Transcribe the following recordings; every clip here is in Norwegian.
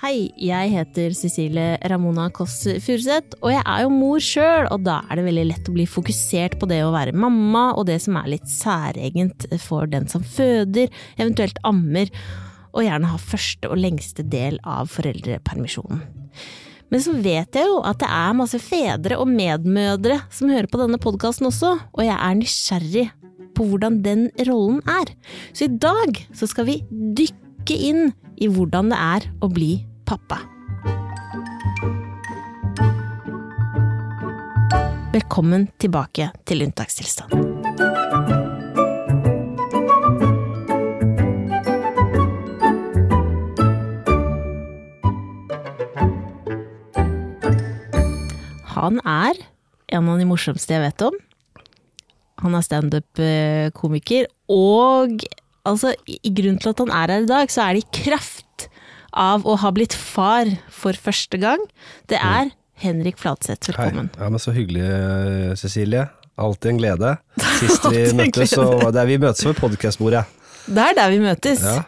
Hei, jeg heter Cecilie Ramona Kåss Furuseth, og jeg er jo mor sjøl, og da er det veldig lett å bli fokusert på det å være mamma, og det som er litt særegent for den som føder, eventuelt ammer, og gjerne har første og lengste del av foreldrepermisjonen. Men så vet jeg jo at det er masse fedre og medmødre som hører på denne podkasten også, og jeg er nysgjerrig på hvordan den rollen er. Så i dag så skal vi dykke inn i hvordan det er å bli pappa. Velkommen tilbake til unntakstilstand. Han er en av de morsomste jeg vet om. Han er standup-komiker, og altså, i grunnen til at han er her i dag, så er det i kraft av å ha blitt far for første gang. Det er Henrik Fladseth, velkommen. Hei. Ja, men Så hyggelig, Cecilie. Alltid en glede. Sist vi møttes, så var det, vi møtes ved podkastbordet. Det er der vi møtes. Ja.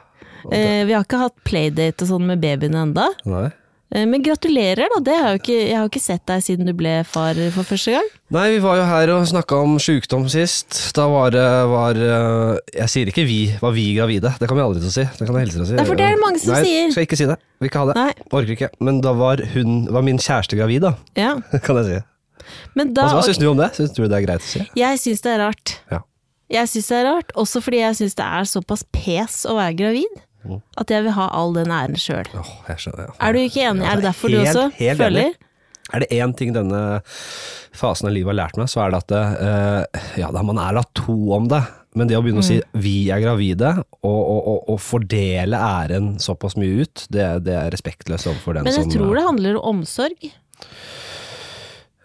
Eh, vi har ikke hatt playdate og sånn med babyene enda. Nei. Eh, men gratulerer, da. Det har jeg, ikke, jeg har jo ikke sett deg siden du ble far for første gang. Nei, vi var jo her og snakka om sjukdom sist. Da var det var, eh, Jeg sier ikke vi, var vi gravide. Det kan vi aldri til å si. Det kan jeg å si. Nei, for det er det mange som Nei, sier. Skal ikke si det. Vil ikke ha det. Nei. Orker ikke. Men da var hun Var min kjæreste gravid, da. Ja. Kan jeg si. Men da Altså, hva syns du om det? Syns du det er greit å si? Jeg syns det er rart. Ja. Jeg syns det er rart, også fordi jeg syns det er såpass pes å være gravid. Mm. At jeg vil ha all den æren sjøl. Oh. Er du ikke enig? Er det derfor du også helt føler? enig. Er det én ting denne fasen av livet har lært meg, så er det at uh, ja, da man er da to om det. Men det å begynne å si Mm. 'vi er gravide', og, og, og, fordele æren såpass mye ut, det, det er respektløst overfor den som Men jeg som tror det handler om omsorg.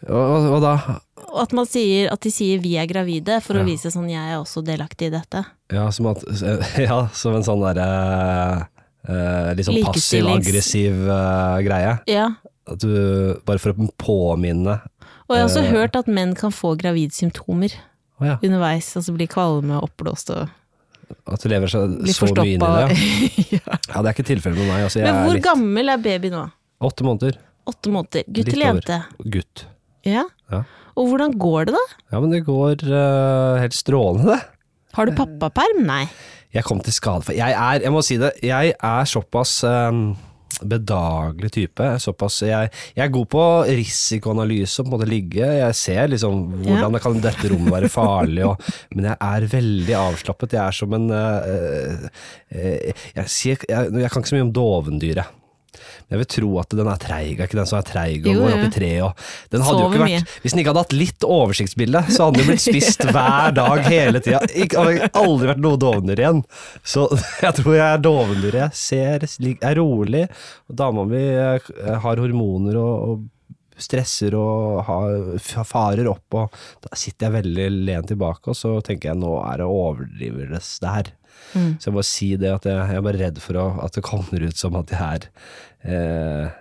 Hva, og da Og at, man sier, at de sier 'vi er gravide', for Ja. å vise sånn 'jeg er også delaktig i dette'. Ja, som, at, ja, som en sånn derre eh, Litt sånn passiv-aggressiv eh, greie. Ja. At du, bare for å påminne Og jeg har også Eh. hørt at menn kan få gravidsymptomer ja, underveis. Altså bli kvalme og oppblåst og At du lever så, så mye inn i det. ja. Ja, det er ikke tilfellet med meg. Altså, jeg Men er hvor litt, gammel er baby nå? Åtte måneder. Åtte måneder. Gutt eller jente? Gutt. Ja. Ja. Og hvordan går det, da? Ja, men det går uh, helt strålende, det. Har du pappaperm? Nei. Jeg kom til skade for Jeg er, jeg må si det, jeg er såpass um, bedagelig type. Såpass, jeg, jeg er god på risikoanalyse, på en måte ligge. Jeg ser liksom hvordan det kan dette rommet være farlig, og, men jeg er veldig avslappet. Jeg er som en uh, uh, jeg, jeg, jeg kan ikke så mye om dovendyret. Jeg vil tro at den er treig, er ikke den som er treig og Jo, går opp i treet og Den hadde jo ikke mye. vært Hvis den ikke hadde hatt litt oversiktsbilde, så hadde den blitt spist hver dag hele tida. Det Hadde aldri vært noe dovendyr igjen. Så jeg tror jeg er dovendyr. Jeg ser, er rolig, dama mi eh, har hormoner og, og stresser og har, farer opp, og da sitter jeg veldig lent tilbake, og så tenker jeg nå er det overdrives det her. Mm. Så jeg må si det at jeg, jeg er bare redd for å, at det kommer ut som at jeg er eh,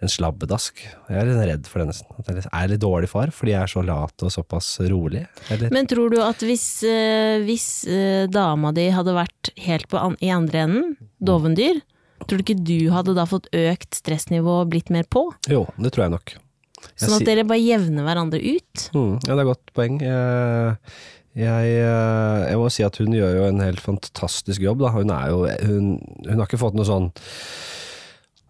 en slabbedask. Jeg er litt redd for det nesten. At jeg er litt dårlig far fordi jeg er så lat og såpass rolig. Eller, Men tror du at hvis, eh, hvis eh, dama di hadde vært helt på an i andre enden, dovendyr, tror du ikke du hadde da fått økt stressnivå og blitt mer på? jo, det tror jeg nok. Jeg Sånn at dere bare jevner hverandre ut? Mm, ja, det er et godt poeng. Jeg, jeg, jeg må si at hun gjør jo en helt fantastisk jobb. Da. Hun, er jo, hun, hun har ikke fått noe sånn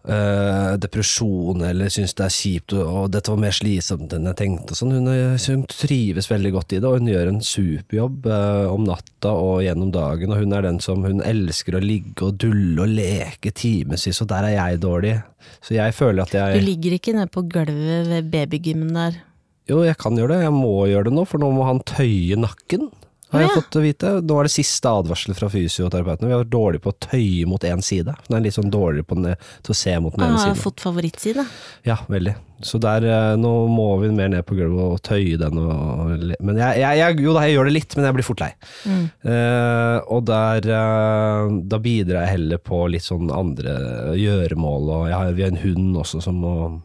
eh, depresjon eller syns det er kjipt og, og dette var mer slitsomt enn jeg tenkte. Sånn. Hun, er- hun trives veldig godt i det, og hun gjør en superjobb uh, om natta og gjennom dagen. Og hun er den som hun elsker å ligge og dulle og leke timevis, og der er jeg dårlig. Så jeg føler at Du ligger ikke nede på gulvet ved babygymmen der. Jo, jeg kan gjøre det. Jeg må gjøre det nå, for nå må han tøye nakken. Har jeg Ja. fått vite. Nå er det siste advarsel fra fysioterapeutene. Vi har vært dårlige på å tøye mot én side. Den er litt sånn dårligere på den, til å se mot den Jeg ene har siden. fått favorittside. Ja, veldig. Så der, eh, nå må vi mer ned på gulvet og tøye den. Og, men jeg, jeg, jo da, jeg gjør det litt, men jeg blir fort lei. Mm. Uh, og der uh, Da bidrar jeg heller på litt sånn andre gjøremål. Og jeg har, vi har en hund også som må,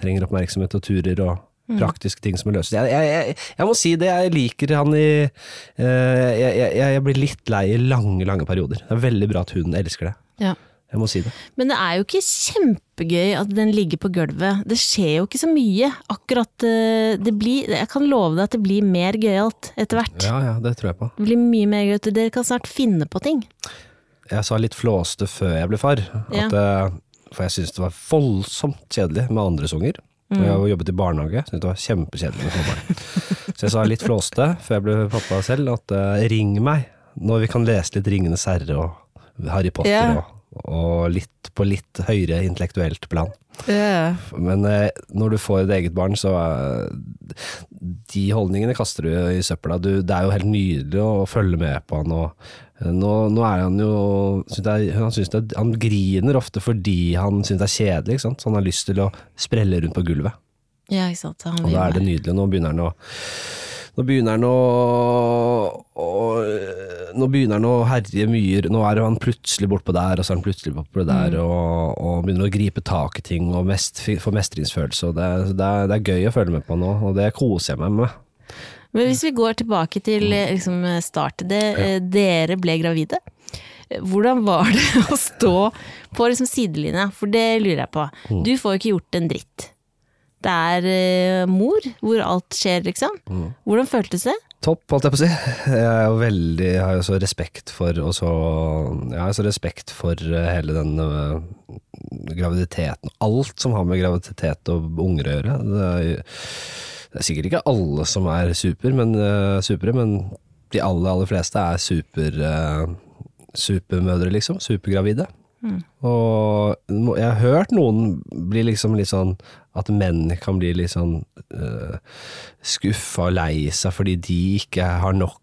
trenger oppmerksomhet og turer og praktiske ting som må løses. Jeg, jeg, jeg, jeg må si det, jeg liker han i eh, jeg, jeg, jeg blir litt lei i lange, lange perioder. Det er veldig bra at hun elsker det. Ja. Jeg må si det. Men det er jo ikke kjempegøy at den ligger på gulvet. Det skjer jo ikke så mye. Akkurat eh, det blir Jeg kan love deg at det blir mer gøyalt etter hvert. Ja, ja, det tror jeg på. Det blir mye mer gøyalt. Dere kan snart finne på ting. Jeg sa litt flåste før jeg ble far. At, ja. For jeg syntes det var voldsomt kjedelig med andres unger. Og jeg har jobbet i barnehage, syntes det var kjempekjedelig med småbarn. Så jeg sa litt flåste før jeg ble pappa selv, at uh, ring meg når vi kan lese litt Ringenes herre og Harry Potter yeah. og, og litt på litt høyere intellektuelt plan. Men uh, når du får et eget barn, så uh, De holdningene kaster du i søpla. Du, det er jo helt nydelig å følge med på han. Og, nå, nå er han jo synes jeg, han, synes det, han griner ofte fordi han syns det er kjedelig. Så han har lyst til å sprelle rundt på gulvet. Ja, ikke sant. Og da er det nydelig. Nå begynner han å nå begynner han å, å Nå begynner han å herje mye Nå er han plutselig bortpå der, og så er han plutselig bortpå der, Mm. og, og begynner å gripe tak i ting og mest, få mestringsfølelse. Og det, det, er, det er gøy å følge med på nå, og det koser jeg meg med. Men hvis vi går tilbake til eh, liksom, startet, det, eh, dere ble gravide. Eh, Hvordan var det å stå på liksom, sidelinja? For det lurer jeg på. Du får jo ikke gjort en dritt. Det er uh, mor, hvor alt skjer, liksom. Hvordan føltes det? Topp, holdt jeg på å si. Jeg er jo veldig, jeg har jo så respekt for og så, Jeg har så respekt for eh, hele den uh, graviditeten. Alt som har med graviditet og unger å gjøre. Det er, det er sikkert ikke alle som er super, men, uh, supere, men de aller, aller fleste er super, uh, supermødre, liksom. Supergravide. Og jeg har hørt noen bli liksom litt sånn At menn kan bli litt sånn uh, skuffa og lei seg fordi de ikke har nok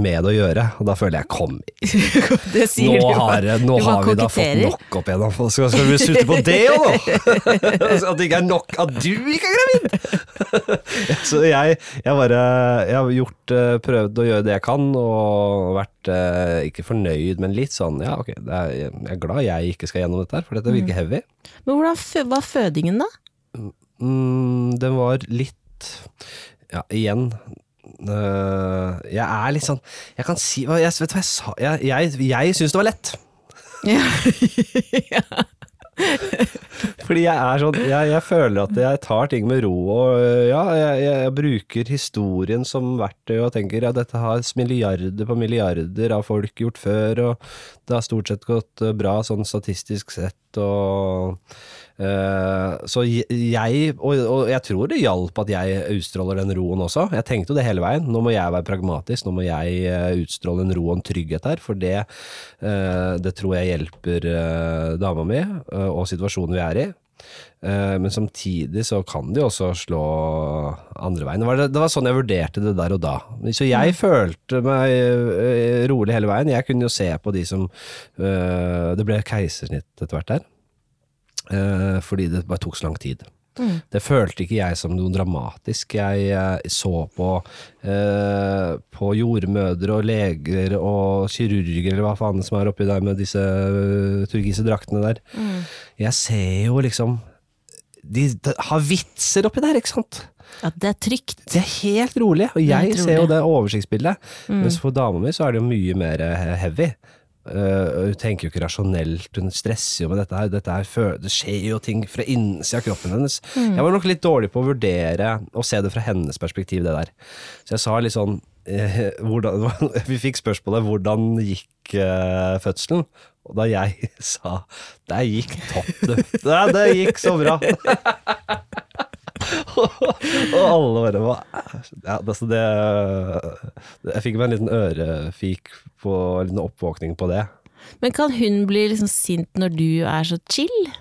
med det å gjøre. Og da føler jeg kom Det nå har, nå Du har vi da fått nok opp igjen. Skal, skal vi slutte på det òg, nå? At det ikke er nok at du ikke er gravid! Så jeg, jeg bare Jeg har gjort, eh, prøvd å gjøre det jeg kan, og vært eh, ikke fornøyd, men litt sånn Ja, ok, det er, jeg er glad jeg ikke skal gjennom dette her, for dette virker heavy. Men hvordan var fødingen, da? Mm, den var litt Ja, igjen øh, Jeg er litt sånn Jeg kan si jeg, Vet du hva jeg sa? Jeg, jeg, jeg syns det var lett. Fordi jeg er sånn jeg, jeg føler at jeg tar ting med ro, og øh, ja, jeg, jeg, bruker historien som verktøy og tenker ja, dette har milliarder på milliarder av folk gjort før, og det har stort sett gått øh, bra sånn statistisk sett, og Så jeg, og, jeg tror det hjalp at jeg utstråler den roen også. Jeg tenkte jo det hele veien. Nå må jeg være pragmatisk, nå må jeg øh, utstråle en ro og en trygghet her, for det, øh, det tror jeg hjelper dama mi og situasjonen vi er i. Eh, Men samtidig så kan de også slå andre veien. Det var, det var sånn jeg vurderte det der og da. Så jeg følte meg eh, rolig hele veien. Jeg kunne jo se på de som eh, Det ble keisersnitt etter hvert der. Eh, Fordi det bare tok så lang tid. Det følte ikke jeg som noe dramatisk. Jeg eh, så på, eh, på jordmødre og leger og kirurger, eller hva faen som er oppi der med disse uh, turkise draktene der. Jeg ser jo liksom De, de har vitser oppi der, ikke sant? At det er trygt. Det er helt rolig, og jeg ser jo det oversiktsbildet. Mens for dama mi så er det jo mye mer eh, heavy. Eh, hun tenker jo ikke rasjonelt, hun stresser jo med dette her. Dette her det skjer jo ting fra innsida av kroppen hennes. Jeg var nok litt dårlig på å vurdere og se det fra hennes perspektiv, det der. Så jeg sa litt sånn uh, hvordan, Vi fikk spørsmålet 'hvordan gikk uh, fødselen?' Og da jeg sa 'det gikk topp, du'. det, det gikk så bra. og alle bare var Ja, altså det, Jeg fikk meg en liten ørefik på en liten oppvåkning på det. Men kan hun bli liksom sint når du er så chill?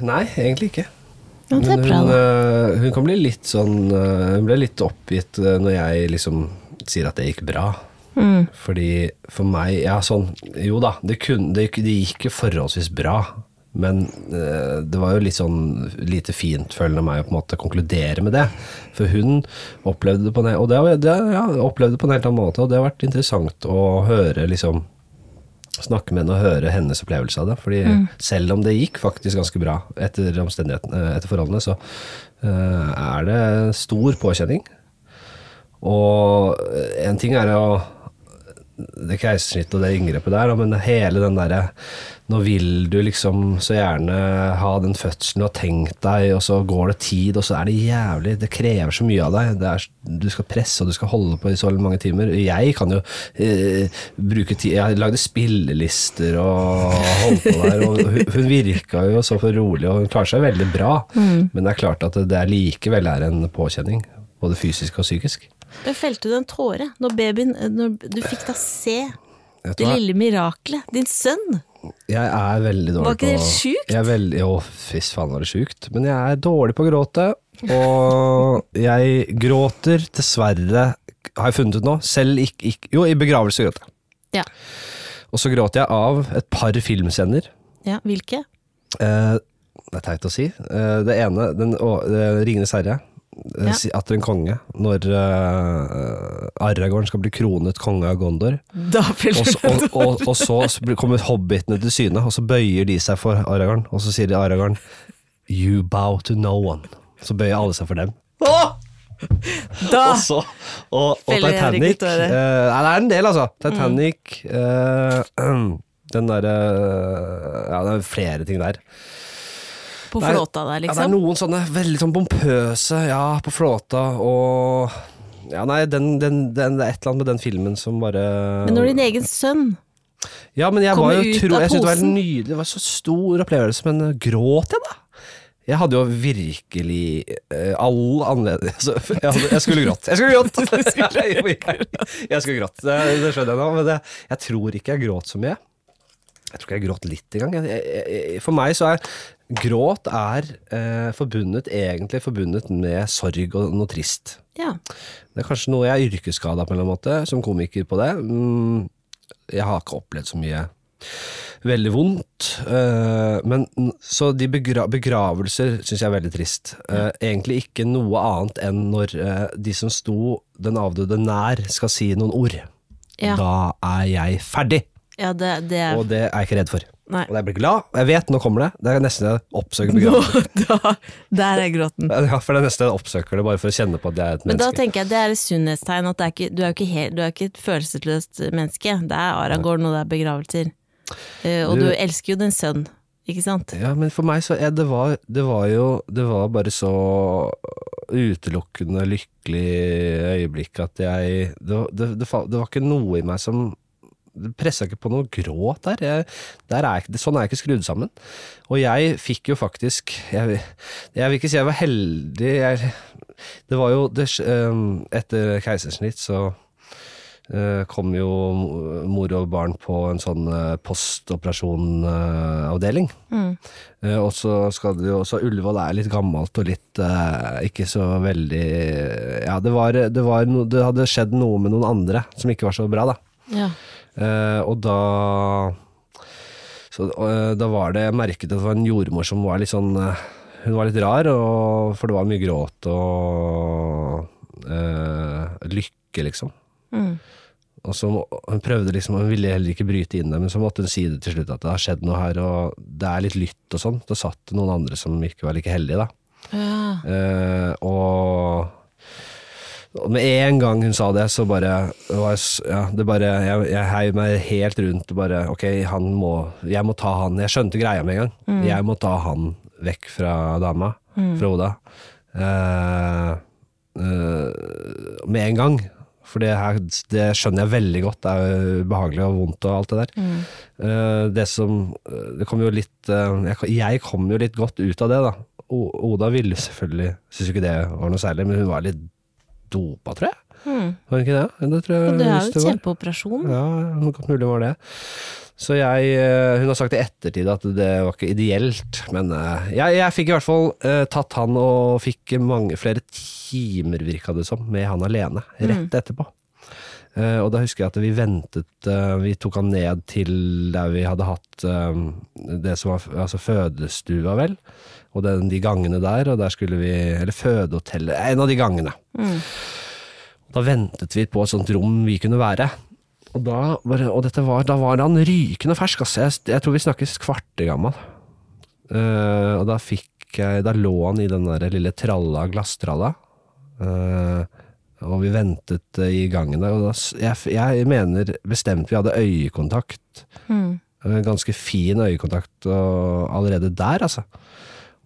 Nei, egentlig ikke. Men hun, øh, hun kan bli litt sånn øh, Hun ble litt oppgitt øh, når jeg liksom sier at det gikk bra. Mm. Fordi for meg Ja, sånn Jo da, det, kunne, det, det gikk forholdsvis bra. Men eh, det var jo litt sånn lite fint følende av meg å på en måte konkludere med det. For hun opplevde det på en, og det, det, ja, opplevde det på en helt annen måte, og det har vært interessant å høre liksom snakke med henne og høre hennes opplevelse av det. Fordi selv om det gikk faktisk ganske bra etter omstendighetene, etter forholdene, så eh, er det stor påkjenning. Og en ting er å det keisersnittet og det inngrepet der, men hele den derre Nå vil du liksom så gjerne ha den fødselen du har tenkt deg, og så går det tid, og så er det jævlig Det krever så mye av deg. Det er, du skal presse, og du skal holde på i så mange timer. Jeg kan jo eh, bruke tid Jeg lagde spillelister og holdt på der, og hun, hun virka jo så for rolig, og hun klarer seg veldig bra, men det er klart at det er likevel er en påkjenning. Både fysisk og psykisk. Men felte du en tåre når babyen Når du fikk da se det lille miraklet? Din sønn? Jeg er veldig dårlig på Var ikke det sjukt? Veldig, Jo, fy faen var det sjukt. Men jeg er dårlig på å gråte. Og jeg gråter dessverre, har jeg funnet ut nå, selv ikke, ikke Jo, i begravelse gråter jeg. Ja. Og så gråter jeg av et par filmscener. ja. Hvilke? Eh, det er teit å si. Eh, det ene, den, å, eh, 'Ringenes herre'. Eh, Ja. etter en konge. Når uh, Aragorn skal bli kronet konge av Gondor. Da Og og, og, så kommer hobbitene til syne, og så bøyer de seg for Aragorn. Og så sier de Aragorn You bow to no one. Så bøyer alle seg for dem. Da! Og så Og, og Titanic eh, Nei, det er en del, altså. Titanic eh, Den derre Ja, det er flere ting der. På er, flåta der, liksom? Ja, det er liksom? noen sånne veldig sånn pompøse, ja, på flåta, og Ja, nei, den, den, den, det er et eller annet med den filmen som bare Men når din egen sønn Ja, men jeg Kommer var jo tro, jeg synes det var posen. nydelig, det var så stor opplevelse, men uh, gråt jeg da? Jeg hadde jo virkelig uh, all anledning altså, jeg, hadde, jeg skulle grått. Jeg skulle grått! jeg skulle grått, det, det skjønner jeg nå, men det, jeg tror ikke jeg gråt så mye. Jeg tror ikke jeg gråt litt engang. For meg så er gråt er eh, forbundet, egentlig forbundet med sorg og noe trist. Ja. Det er kanskje noe jeg er yrkesskada på en måte, som komiker på det. Mm, Jeg har ikke opplevd så mye veldig vondt. eh, men Så de begra begravelser syns jeg er veldig trist. Eh, egentlig ikke noe annet enn når eh, de som sto den avdøde nær, skal si noen ord. Ja. Da er jeg ferdig, ja, det, det er og det er jeg ikke redd for. Nei. Og jeg blir glad. Jeg vet, nå kommer det. Det er nesten jeg oppsøker begravelse. da, Der er gråten. Ja, for det er nesten jeg oppsøker det, bare for å kjenne på at jeg er et menneske. Men da tenker jeg det er et sunnhetstegn at det er ikke, du, er ikke helt, du er ikke et følelsesløst menneske. Det er Aragorn og det er begravelser. Eh, og Du- du, elsker jo din sønn, ikke sant? Ja, men for meg så er det var, det var jo Det var bare så utelukkende lykkelig øyeblikk at jeg Det, det, det, var ikke noe i meg som pressa ikke på noe gråt der. Jeg, der er sånn er jeg ikke skrudd sammen. Og jeg fikk jo faktisk Jeg, jeg vil ikke si jeg var heldig. Jeg, det var jo det, eh, Etter keisersnitt så eh, kom jo mor og barn på en sånn eh, postoperasjonavdeling. Mm. Eh, og så skal det jo Så Ullevål er litt gammelt og litt ikke så veldig Ja, det var, det var no, Det hadde skjedd noe med noen andre som ikke var så bra, da. Ja. Eh, og da Så eh, da var det Jeg merket at det var en jordmor som var litt sånn eh, Hun var litt rar, og, for det var mye gråt og lykke, liksom. Mm. Og så Hun prøvde liksom, hun ville heller ikke bryte inn det, men så måtte hun si det til slutt at det har skjedd noe her, og det er litt lytt og sånn. Da satt det noen andre som ikke var like heldige, da. Ja. Eh, og, og med en gang hun sa det, så bare ja, det bare Jeg, jeg heiv meg helt rundt bare Ok, han må Jeg må ta han. Jeg skjønte greia med en gang. Jeg må ta han vekk fra dama, fra Oda. Uh, uh, med en gang. For det, her, det skjønner jeg veldig godt. Det er ubehagelig og vondt og alt det der. Eh, det som Det kom jo litt jeg, jeg kom jo litt godt ut av det, da. O- Oda ville selvfølgelig Syns jo ikke det var noe særlig, men hun var litt dopa, tror jeg. Mm. Var hun ikke det? Det tror jeg Og det er jo en kjempeoperasjon. Ja, mulig var det. Så jeg eh, Hun har sagt i ettertid at det var ikke ideelt, men eh, jeg, jeg fikk i hvert fall eh, tatt han og fikk mange flere timer, virka det som, med han alene, rett etterpå. Eh, og da husker jeg at vi ventet Vi tok han ned til der vi hadde hatt det som var altså fødestua, vel. Og den, de gangene der, og der skulle vi Eller fødehotellet, en av de gangene. Mm. Da ventet vi på et sånt rom vi kunne være. Og, da var, og dette var, da var han rykende fersk. Altså. Jeg, jeg tror vi snakkes kvarter gammel. Uh, og da fikk jeg Da lå han i den der lille tralla, glasstralla. Uh, Og vi ventet i gangen der, og da, jeg, jeg mener bestemt vi hadde øyekontakt. Mm. Eh, Ganske fin øyekontakt og allerede der, altså.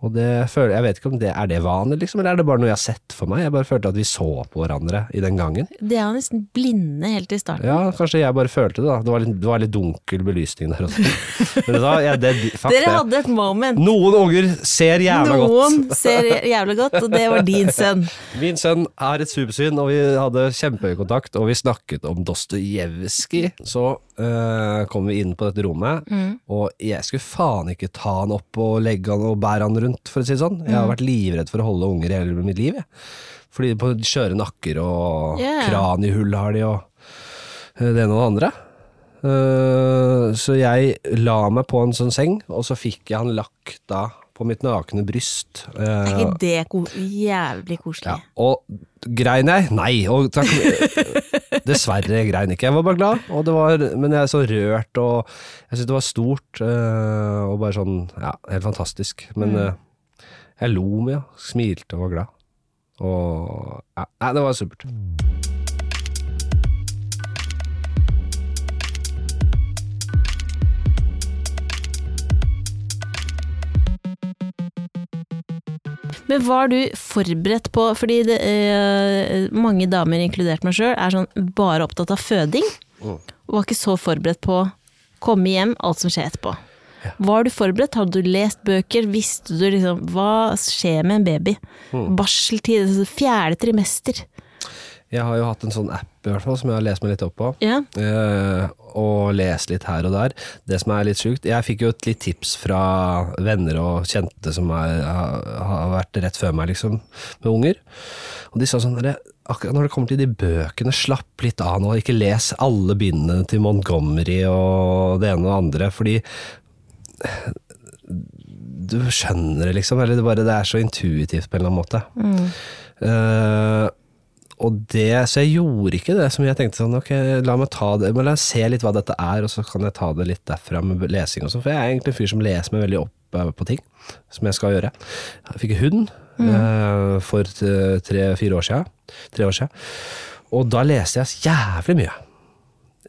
Og det føler, jeg vet ikke om det er det vanlig, liksom, eller er det bare noe jeg har sett for meg? Jeg bare følte at vi så på hverandre i den gangen. Det er jo nesten blinde helt i starten. Ja, kanskje jeg bare følte det, da. Det var litt, det var litt dunkel belysning der også. Men da, ja, det, fuck Dere hadde et moment. Noen unger ser jævla Noen godt. ser jævlig godt, og det var din sønn. Min sønn er et supersyn, og vi hadde kjempehøy kontakt, og vi snakket om Dostojevskij. Så øh, kom vi inn på dette rommet, og jeg skulle faen ikke ta han opp og legge han og bære han rundt, for å si det sånn. Jeg har vært livredd for å holde unger i hele mitt liv, jeg. Fordi på skjøre nakker og Ja. kraniehull har de, og eh, det ene og det andre. Eh, så jeg la meg på en sånn seng, og så fikk jeg han lagt da på mitt nakne bryst. Eh, Er ikke det ko jævlig koselig? ja, og grein jeg? Nei, og takk. Dessverre grein ikke. Jeg var bare glad, var, men jeg er så rørt, og jeg syns det var stort, øh, og bare sånn, ja, helt fantastisk. Men mm. jeg lo mye, smilte og var glad. Og ja, det var supert. Men var du forberedt på Fordi det, eh, mange damer, inkludert meg sjøl, er sånn bare opptatt av føding. Mm. Og var ikke så forberedt på komme hjem, alt som skjer etterpå. Var du forberedt? Hadde du lest bøker? Visste du liksom hva skjer med en baby? Mm. Barseltid, altså fjerde trimester. Jeg har jo hatt en sånn app i hvert fall, som jeg har lest meg litt opp på. Ja. Eh, og lest litt her og der. Det som er litt sjukt Jeg fikk jo et litt tips fra venner og kjente som er, har, har vært rett før meg, liksom, med unger. Og de sa sånn "Dere, Akkurat når det kommer til de bøkene, slapp litt av nå. Ikke les alle bindene til Montgomery og det ene og det andre, fordi du skjønner det, liksom. Eller det, bare, det er så intuitivt på en eller annen måte. Eh, og det, så jeg gjorde ikke det som jeg tenkte sånn, ok, la meg ta det, men la meg se litt hva dette er, og så kan jeg ta det litt derfra med lesing og sånn, for jeg er egentlig en fyr som leser meg veldig opp eh, på ting, som jeg skal gjøre. Jeg fikk hund eh, for tre-fire år siden, tre år siden, og da leste jeg jævlig mye.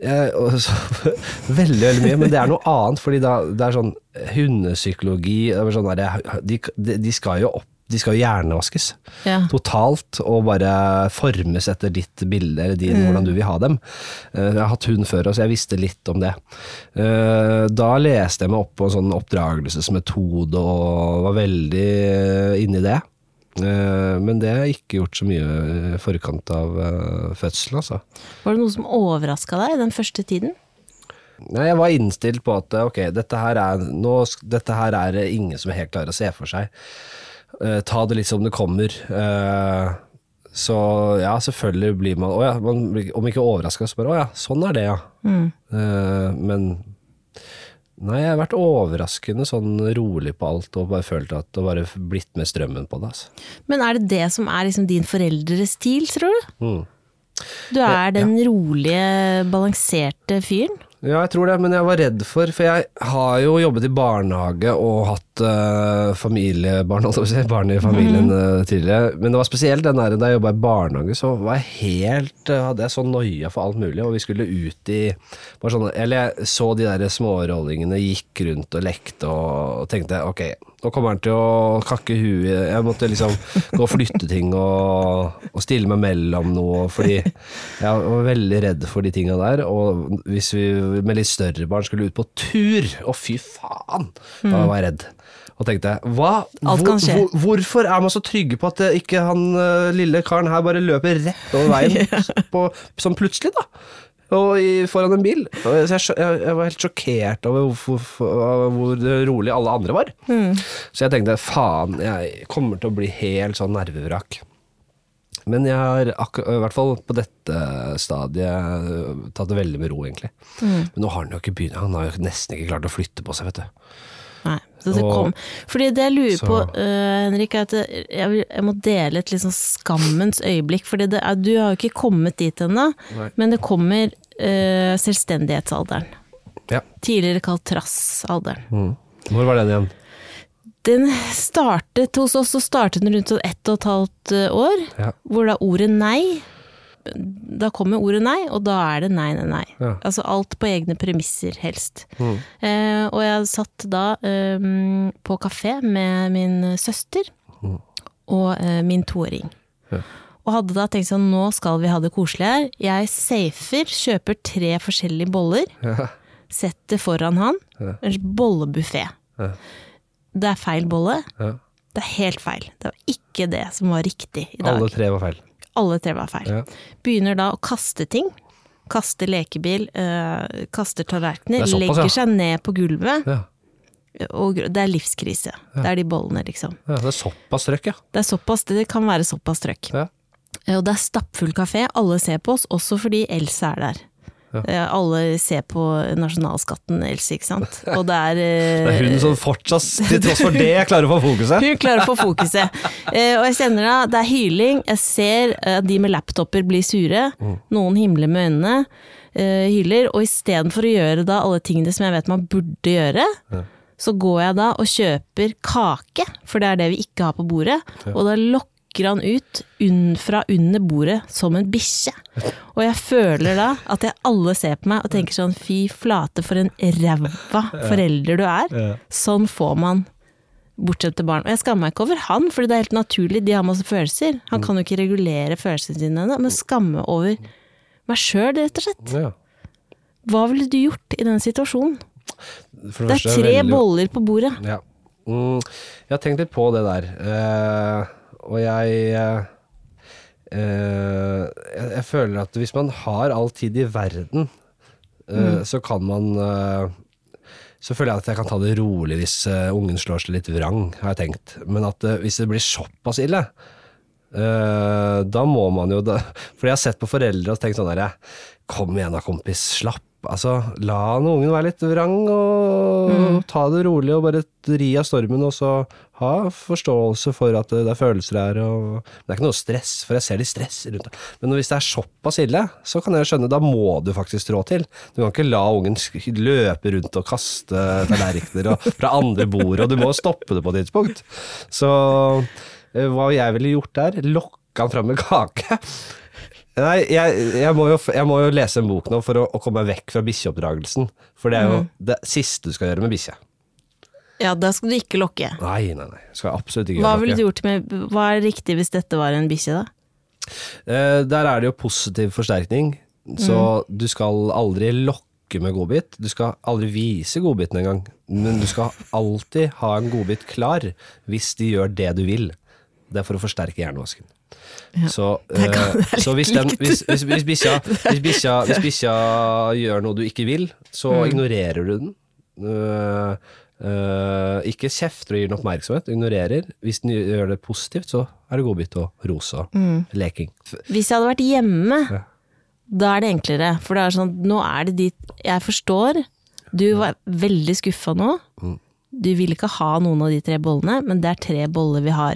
Jeg, også, veldig, veldig mye, men det er noe annet, fordi da, det er sånn hundepsykologi, sånn der, de, de, de skal jo opp, de skal jo hjernevaskes Ja. totalt og bare formes etter ditt bilde eller din, hvordan du vil ha dem. Eh, Jeg har hatt hund før, så jeg visste litt om det. Eh, Da leste jeg meg opp på en sånn oppdragelsesmetode og var veldig eh, inne i det. Men det har jeg ikke gjort så mye i forkant av fødselen, altså. Var det noe som overraska deg den første tiden? Nei, jeg var innstilt på at ok, dette her er, nå, dette her er ingen som helt klarer å se for seg. Eh, ta det litt som det kommer. Uh, så ja, selvfølgelig blir man, oh ja, man blir, om ikke overraska, så bare å ja, sånn er det, ja. Eh, men nei, jeg har vært overraskende sånn rolig på alt og bare følt at det bare blitt med strømmen på det. Altså. Men er det det som er liksom din foreldres stil, tror du? Mm. Du er den rolige, balanserte fyren? Ja, jeg tror det, men jeg var redd for For jeg har jo jobbet i barnehage og hatt uh, familiebarn, holdt jeg på å si, barn i familien eh, tidligere. Men det var spesielt den der da jeg jobba i barnehage, så var jeg helt eh, hadde jeg sånn noia for alt mulig, og vi skulle ut i bare sånne, Eller jeg så de der smårollingene gikk rundt og lekte og, og tenkte ok, nå kommer han til å kakke huet Jeg måtte liksom gå og flytte ting og, og stille meg mellom noe, fordi jeg var veldig redd for de tinga der. Og hvis vi med litt større barn skulle ut på tur, å fy faen, da var jeg redd. Og tenkte hva? Alt kan skje. Hvor, hvorfor er man så trygge på at eh, ikke han eh, lille karen her bare løper rett over veien på, sånn plutselig, da? Og i, foran en bil. Jeg, jeg, jeg var helt sjokkert over hvor, hvor, hvor rolig alle andre var. Så jeg tenkte faen, jeg kommer til å bli helt sånn nervevrak. Men jeg har i hvert fall på dette stadiet øh, tatt det veldig med ro, egentlig. Men nå har han jo ikke begynt, han har jo nesten ikke klart å flytte på seg, vet du. Det kom. Fordi det jeg lurer så- på, uh, Henrik, er at jeg, jeg må dele et sånn skammens øyeblikk. Er, du har jo ikke kommet dit ennå, men det kommer uh, selvstendighetsalderen. Ja. Tidligere kalt trassalderen. Mm. Hvor var den igjen? Den startet hos oss, så startet den rundt sånn ett og et halvt øh, år. Ja. Hvor da ordet nei da kommer ordet nei, og da er det nei, nei, nei. Ja. Altså alt på egne premisser, helst. Mm. Eh, og jeg satt da eh, på kafé med min søster og eh, min toåring. Ja. Og hadde da tenkt sånn, nå skal vi ha det koselig her. Jeg safer, kjøper tre forskjellige boller, Ja. setter foran han. Ja. Bollebuffé. Ja. Det er feil bolle. Ja. Det er helt feil. Det var ikke det som var riktig i dag. Alle tre var feil. Alle tre var feil. Ja. Begynner da å kaste ting. Kaste lekebil, øh, kaster tallerkener, er legger ja. seg ned på gulvet. Ja. Og det er livskrise. Det er de bollene, liksom. ja, det er såpass trøkk, ja. Det er såpass, det kan være såpass trøkk. ja. Og det er stappfull kafé, alle ser på oss, også fordi Else er der. Ja. Eh, Alle ser på nasjonalskatten Else, ikke sant. Og det er, eh, Det er hun som fortsatt, til tross for det, klarer å få fokuset. Hun klarer å få fokuset. Eh, og jeg kjenner da, det er hyling. Jeg ser at de med laptoper blir sure. Noen himler med øynene, hyler. Og istedenfor å gjøre da alle tingene som jeg vet man burde gjøre, så går jeg da og kjøper kake, for det er det vi ikke har på bordet. Og da lokker han ut unn, fra under bordet som en bikkje. Og jeg føler da at jeg alle ser på meg og tenker sånn fy flate for en ræva forelder du er. Sånn får man bortsett til barn. Og jeg skammer meg ikke over han, for det er helt naturlig, de har masse følelser. Han kan jo ikke regulere følelsene sine ennå, men skamme over meg sjøl, rett og slett. Hva ville du gjort i den situasjonen? Det første er tre veldig- boller på bordet. Ja. Mm, jeg har tenkt litt på det der. Eh, og jeg eh, jeg, jeg føler at hvis man har all tid i verden, eh, så kan man uh, Så føler jeg at jeg kan ta det rolig hvis ungen slår seg litt vrang, har jeg tenkt. Men at hvis det blir såpass ille, da må man jo da, For jeg har sett på foreldre og tenkt sånn der Kom igjen da, kompis. Slapp. Altså, la noen ungen være litt vrang, og ta det rolig, og bare ri av stormen, og så ha forståelse for at det er følelser her, og Det er ikke noe stress, for jeg ser litt stress rundt deg. Men hvis det er såpass ille, så kan jeg skjønne, da må du faktisk trå til. Du kan ikke la ungen løpe rundt og kaste tallerkener fra andre bord, og du må stoppe det på et tidspunkt. Så eh, hva jeg ville gjort der, lokka han fram med kake. Nei, jeg, jeg, må jo, jeg må jo lese en bok nå for å, å komme meg vekk fra bikkjeoppdragelsen. For det er jo det siste du skal gjøre med bikkje. Ja, da skal du ikke lokke. Nei, nei, nei. Skal jeg absolutt ikke Hva lokke. ville du gjort med Hva er riktig hvis dette var en bikkje, da? Eh, der er det jo positiv forsterkning. Så du skal aldri lokke med godbit. Du skal aldri vise godbiten engang. Men du skal alltid ha en godbit klar hvis de gjør det du vil. Det er for å forsterke hjernevasken. Så, er så hvis, den, hvis, hvis, hvis, bikkja, bikkja, bikkja gjør noe du ikke vil, så Mm. ignorerer du den. Uh, uh, ikke kjefter og gir den oppmerksomhet, ignorerer. Hvis den gjør det positivt, så er det godbit og rosa Mm. leking. Hvis jeg hadde vært hjemme, Ja. da er det enklere. For det er sånn, nå er det ditt Jeg forstår, du var veldig skuffa nå. Mm. Du vil ikke ha noen av de tre bollene, men det er tre boller vi har.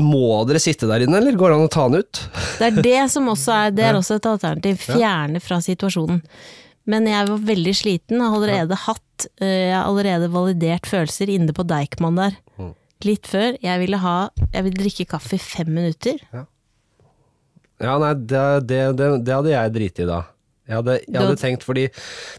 Må dere sitte der inne, eller går det an å ta den ut? Det er det som også er, det er også et alternativ. Fjerne fra situasjonen. Men jeg var veldig sliten, har allerede hatt eh, Jeg har allerede validert følelser inne på Deichman der. Mm. Litt før. Jeg ville ha Jeg ville drikke kaffe i fem minutter. Ja, nei, det, det, det, det hadde jeg driti i da. Jeg hadde, jeg hadde tenkt, fordi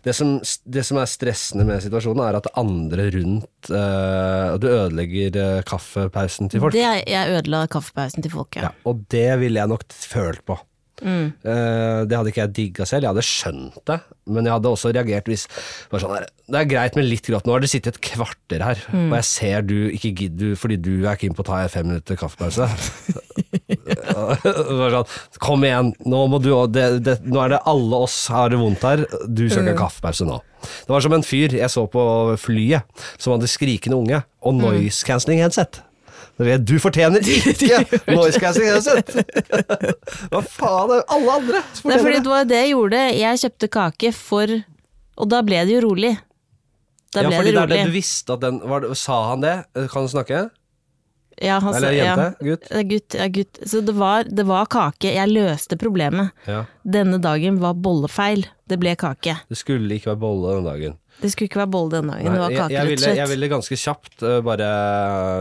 det som, det som er stressende med situasjonen, er at andre rundt uh, Du ødelegger eh, kaffepausen til folk. Det, jeg ødela kaffepausen til folk, ja. Ja, og det ville jeg nok følt på. Mm. Eh, det hadde ikke jeg digga selv, jeg hadde skjønt det, men jeg hadde også reagert hvis sånn her, Det er greit med litt grått, nå har dere sittet et kvarter her, Mm. og jeg ser du ikke gidder fordi du er keen på å ta en fem minutter kaffepause. Sånn, Kom igjen, nå, må du, det, det, nå er det alle oss har det vondt her, du søker mm. kaffepause nå. Det var som en fyr jeg så på flyet, som hadde skrikende unge, og noise cancelling headset. Du fortjener ikke noise cancelling headset! Hva faen, det er jo alle andre som Nei, fortjener det det. var det jeg gjorde. Jeg kjøpte kake for Og da ble det jo rolig. Da Ja, ble det det er det du visste at den var, Sa han det? Kan du snakke? Ja, han Eller jente? Ja, Gutt? Gutt, ja, gutt. Så det var, det var kake. Jeg løste problemet. Ja. Denne dagen var bollefeil. Det ble kake. Det skulle ikke være bolle den dagen. Det skulle ikke være bolle denne dagen, det var jeg, jeg, ville, jeg ville ganske kjapt, eh, bare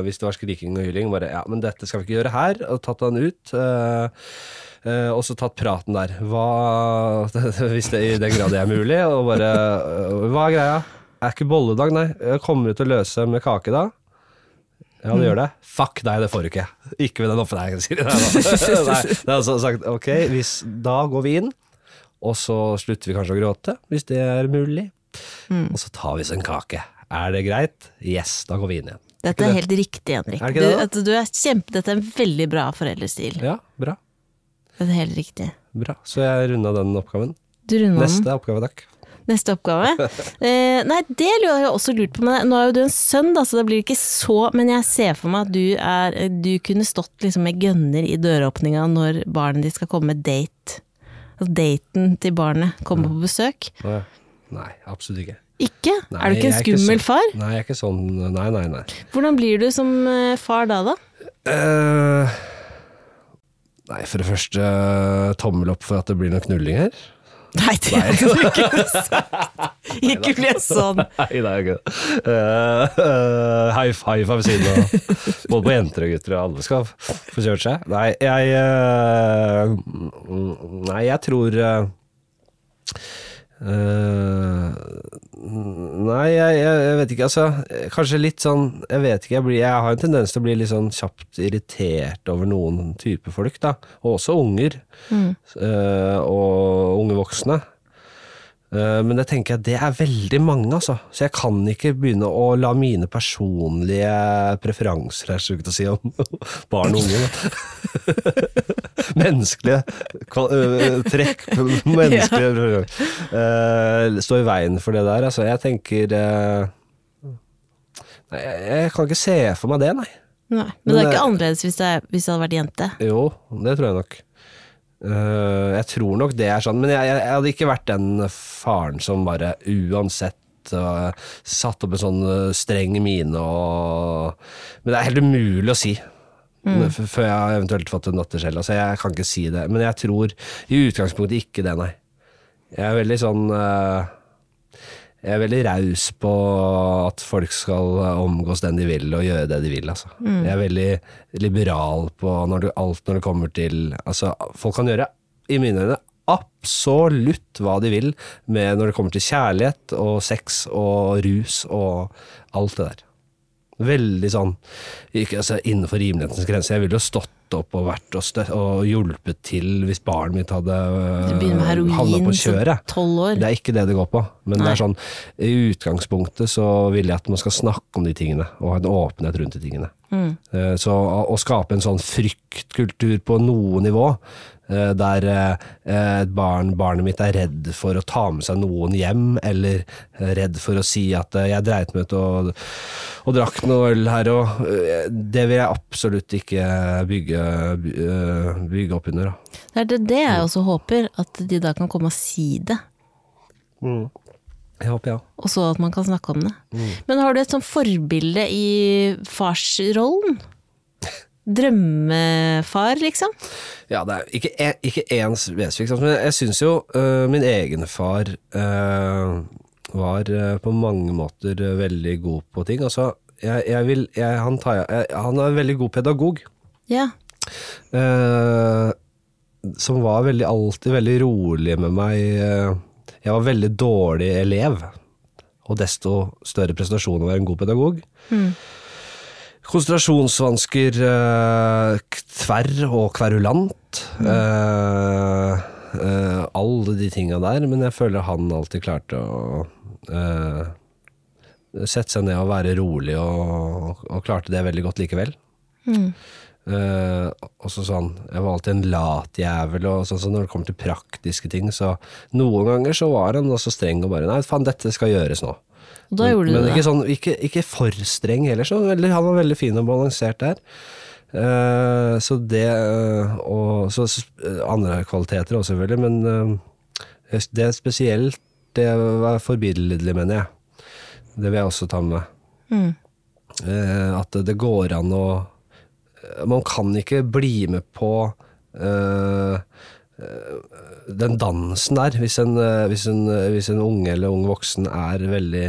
hvis det var skriking og hyling, bare ja, men dette skal vi ikke gjøre her, og tatt den ut. Uh, og så tatt praten der. Hva Hvis det i den grad det er mulig, og bare uh, Hva er greia? Er ikke bolledag, nei. Kommer du til å løse med kake da? Ja, det gjør det. Fuck deg, det får du ikke. Ikke med den oppleggen, sier de. Det er altså sagt, ok, hvis, da går vi inn, og så slutter vi kanskje å gråte, hvis det er mulig. Og så tar vi oss en kake. Er det greit? Yes, da går vi inn igjen. Dette er helt riktig, Henrik. Er det det du, du er kjempe, dette er en veldig bra foreldrestil. Ja, bra. Det er helt riktig. bra. Så jeg runda den oppgaven. Du den. Neste oppgave, takk. Neste oppgave? Eh, nei, det lurer jeg også lurt på, men nå er jo du en sønn, da, så det blir ikke så Men jeg ser for meg at du er Du kunne stått liksom med gønner i døråpninga når barnet ditt skal komme med date. Altså daten til barnet kommer på besøk. Ja. Nei, absolutt ikke. Ikke? Nei, er du ikke en er ikke skummel så- far? Nei, jeg er ikke sånn Nei, nei, nei. Hvordan blir du som eh, far da, da? Uh, nei, for det første tommel opp for at det blir noe knulling her. Nei, det hadde du ikke sagt! Ikke bli sånn. Nei, det er ikke det. Eh, eh, high five ved siden av. Både på jenter og gutter, og alle skal få kjørt seg. Nei, jeg uh, Nei, jeg tror eh, eh, Nei, jeg, jeg, jeg vet ikke, altså. Kanskje litt sånn Jeg vet ikke, jeg, blir, jeg har en tendens til å bli litt sånn kjapt irritert over noen type folk, da. Og også unger. Eh, og unge voksne. Eh, Men det tenker jeg det er veldig mange, altså. Så jeg kan ikke begynne å la mine personlige preferanser her, skulle ikke å si, om barn og unge. Menneskelige øh, trekk, menneskelige. Eh, Stå i veien for det der. Altså, jeg tenker eh, Nei, jeg, jeg kan ikke se for meg det, nei. Nei, men det er ikke annerledes hvis det, er, hvis det hadde vært jente. Jo, det tror jeg nok. Eh, jeg tror nok det er sånn, men jeg, jeg, hadde ikke vært den faren som bare uansett uh, satt opp en sånn eh, streng mine og Men det er helt umulig å si. f- Før jeg har eventuelt fått en datter selv. Altså, jeg kan ikke si det. Men jeg tror i utgangspunktet ikke det, nei. Jeg er veldig sånn eh, Jeg er veldig raus på at folk skal omgås den de vil, og gjøre det de vil. Altså. Jeg er veldig liberal på når du, alt når det kommer til altså, Folk kan gjøre, i mine øyne, absolutt hva de vil med når det kommer til kjærlighet og sex og rus og alt det der. Veldig sånn ikke, altså, innenfor rimelighetens grense. Jeg ville jo stått opp og vært og, stø og hjulpet til hvis barnet mitt hadde havnet på kjøret. Det er ikke det det går på. Men det er sånn, i utgangspunktet så vil jeg at man skal snakke om de tingene, og ha en åpenhet rundt de tingene. Mm. Eh, Så å skape en sånn fryktkultur på noe nivå, eh, der eh, et barn, barnet mitt er redd for å ta med seg noen hjem, eller redd for å si at jeg dreit meg ut og, og drakk noe øl her og Det vil jeg absolutt ikke bygge, bygge opp under. Da. Det er det, jeg også håper, at de da kan komme og si det. Jeg håper, ja. Og så at man kan snakke om det. Mm. Men har du et sånt forbilde i farsrollen? Drømmefar, liksom? Ja, det er ikke, ikke én spesifikk, men jeg syns jo uh, min egen far uh, var uh, på mange måter veldig god på ting. Altså, jeg, jeg vil, jeg, han, tar, han er en veldig god pedagog. Ja. som var veldig, alltid veldig rolig med meg. Jeg var veldig dårlig elev, og desto større prestasjon å være en god pedagog. Konsentrasjonsvansker, eh, tverr og kverulant. eh, eh, alle de tinga der. Men jeg føler han alltid klarte å eh, sette seg ned og være rolig, og, og klarte det veldig godt likevel. Eh, og så sånn, Jeg var alltid en lat jævel, og sånn, så når det kommer til praktiske ting, så noen ganger så var han også streng og bare Nei, faen, dette skal gjøres nå. Da gjorde Men du det. ikke, sånn, ikke, ikke for streng heller, så veldig, han var veldig fin og balansert der. Uh, så det uh, Og så andre kvaliteter også, selvfølgelig, men det er spesielt Det var forbilledlig, mener jeg. Det vil jeg også ta med. Mm. At det går an å Man kan ikke bli med på eh, den dansen der, hvis en, eh, hvis, en, hvis en unge eller ung voksen er veldig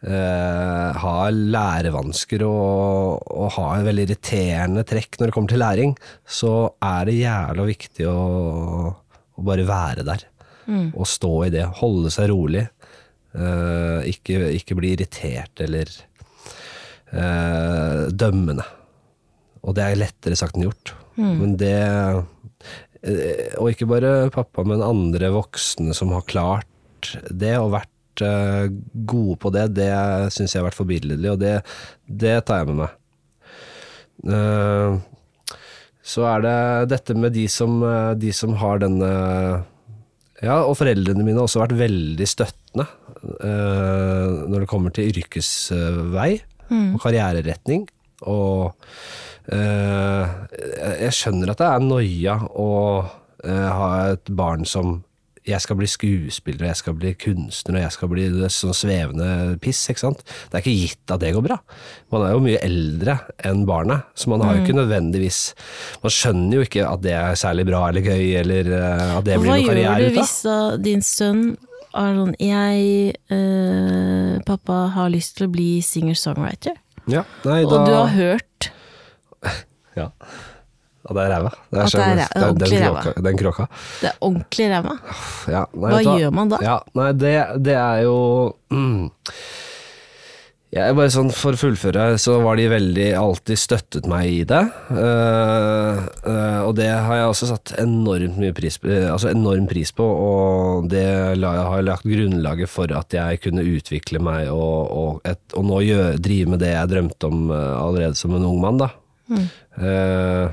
Uh, har lærevansker og, og har veldig irriterende trekk når det kommer til læring, så er det jævla viktig å, å bare være der. Og stå i det. Holde seg rolig. Uh, ikke, ikke bli irritert eller uh, dømmende. Og det er lettere sagt enn gjort. Men det eh, Og ikke bare pappa, men andre voksne som har klart det og vært eh, gode på det, det syns jeg har vært forbilledlig, og det, det tar jeg med meg. Eh, så er det dette med de som, de som har denne Ja, og foreldrene mine har også vært veldig støttende når det kommer til yrkesvei og karriereretning. Og jeg- jeg skjønner at det er noia å eh, ha et barn som jeg skal bli skuespiller, og jeg skal bli kunstner, og jeg skal bli det sånn svevende piss, ikke sant. Det er ikke gitt at det går bra. Man er jo mye eldre enn barnet, så man har jo ikke nødvendigvis Man skjønner jo ikke at det er særlig bra eller gøy, eller eh, at det blir hva noe gjør karriere du ut av. hvis da din sønn er sånn Jeg, eh, pappa, har lyst til å bli singer-songwriter, Ja, og du har hørt ja. ja, det er ræva. Det At det er ræva, ordentlig den, ræva. den kråka. Det er ordentlig ræva. Ja, nei, Hva gjør man da? Ja, nei, det, det er jo mm, Jeg er bare sånn For å fullføre, så var de veldig alltid støttet meg i det. Uh, uh, og det har jeg også satt enormt mye pris eh, altså enorm pris på, og det la, har lagt grunnlaget for at jeg kunne utvikle meg og, og, et, og nå gjør, drive med det jeg drømte om allerede som en ung mann, da. Eh,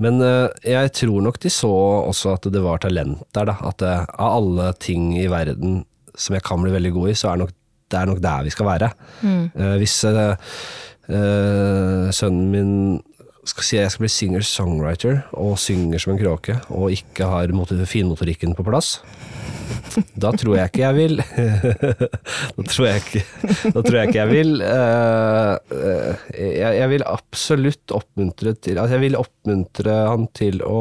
men eh, jeg tror nok de så også at det var talent der, da. At eh, av alle ting i verden som jeg kan bli veldig god i, så er nok, det er nok der vi skal være. Eh, hvis eh, sønnen min skal si jeg skal bli singer-songwriter og synger som en kråke, og ikke har motor- finmotorikken på plass, da tror jeg ikke jeg vil Da tror jeg ikke, da tror jeg, ikke jeg vil eh, eh, jeg vil absolutt oppmuntre til Altså jeg vil oppmuntre han til å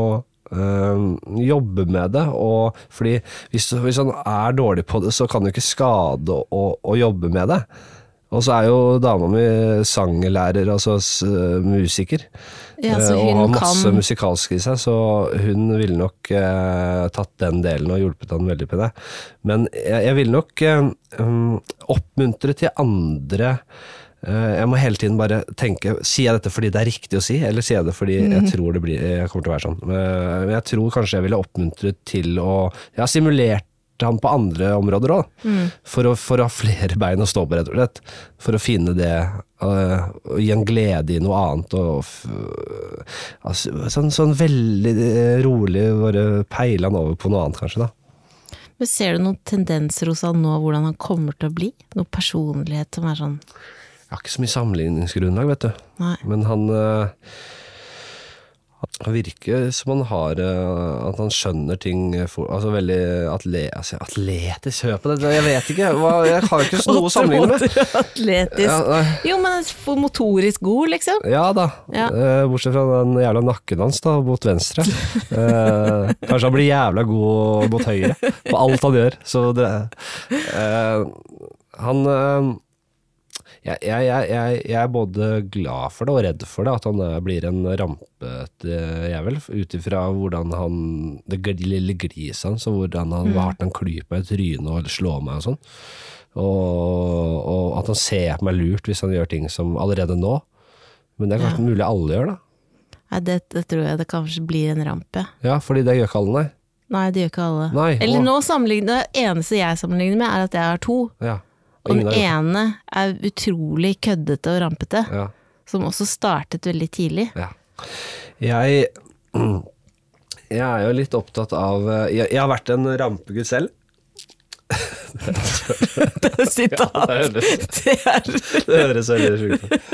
eh, jobbe med det. Og fordi hvis, hvis han er dårlig på det, så kan det jo ikke skade å, å jobbe med det. Og så er jo dama mi sanglærer, altså s- musiker. Ja, så eh, og har masse kan- musikalsk i seg, så hun ville nok eh, tatt den delen og hjulpet han veldig på det. Men jeg, jeg vil nok eh, um, oppmuntre til andre eh, Jeg må hele tiden bare tenke Sier jeg dette fordi det er riktig å si, eller sier jeg det fordi mm. jeg tror det blir, jeg kommer til å være sånn? Eh, Men jeg tror kanskje jeg ville oppmuntret til å Jeg har simulert han på andre områder òg, Mm. for, for å ha flere bein å stå på, rett og slett. For å finne det eh, og gi en glede i noe annet. Og, altså, sånn, sånn veldig eh, rolig bare peile han over på noe annet, kanskje. da. Men ser du noen tendenser hos han nå, hvordan han kommer til å bli? Noe personlighet som er sånn Jeg har ikke så mye sammenligningsgrunnlag, vet du. Nei. Men han eh, han virker som han har eh, At han skjønner ting for, Altså veldig atle, altså, atletisk. Hør på det, jeg vet ikke. Hva, jeg har ikke så noe å sammenligne med. Atletisk. Ja. Jo, men motorisk god, liksom. Ja da, Ja. Eh, bortsett fra den jævla nakken hans da, mot venstre. Eh, kanskje han blir jævla god mot høyre på alt han gjør. Så det eh, Han eh, jeg, jeg, jeg, jeg, er både glad for det og redd for det, at han blir en rampete jævel. Ut ifra hvordan han Det lille gliset hans, og hvordan han, hvor hardt han klyper meg i trynet og slår meg og sånn. Og, og at han ser på meg lurt hvis han gjør ting som allerede nå. Men det er kanskje mulig alle gjør, da. Nei, det, det tror jeg det kanskje blir en rampe. Ja, fordi det gjør ikke alle, nei. Nei, det gjør ikke alle. Nei, Eller nå sammenligner Det eneste jeg sammenligner med, er at jeg har to. Ja. Og den ene er utrolig køddete og rampete. Ja. som også startet veldig tidlig. Ja. Jeg Jeg er jo litt opptatt av Jeg, jeg har vært en rampegutt selv. Sitat. Det høres, Det er det høres veldig sjukt ut.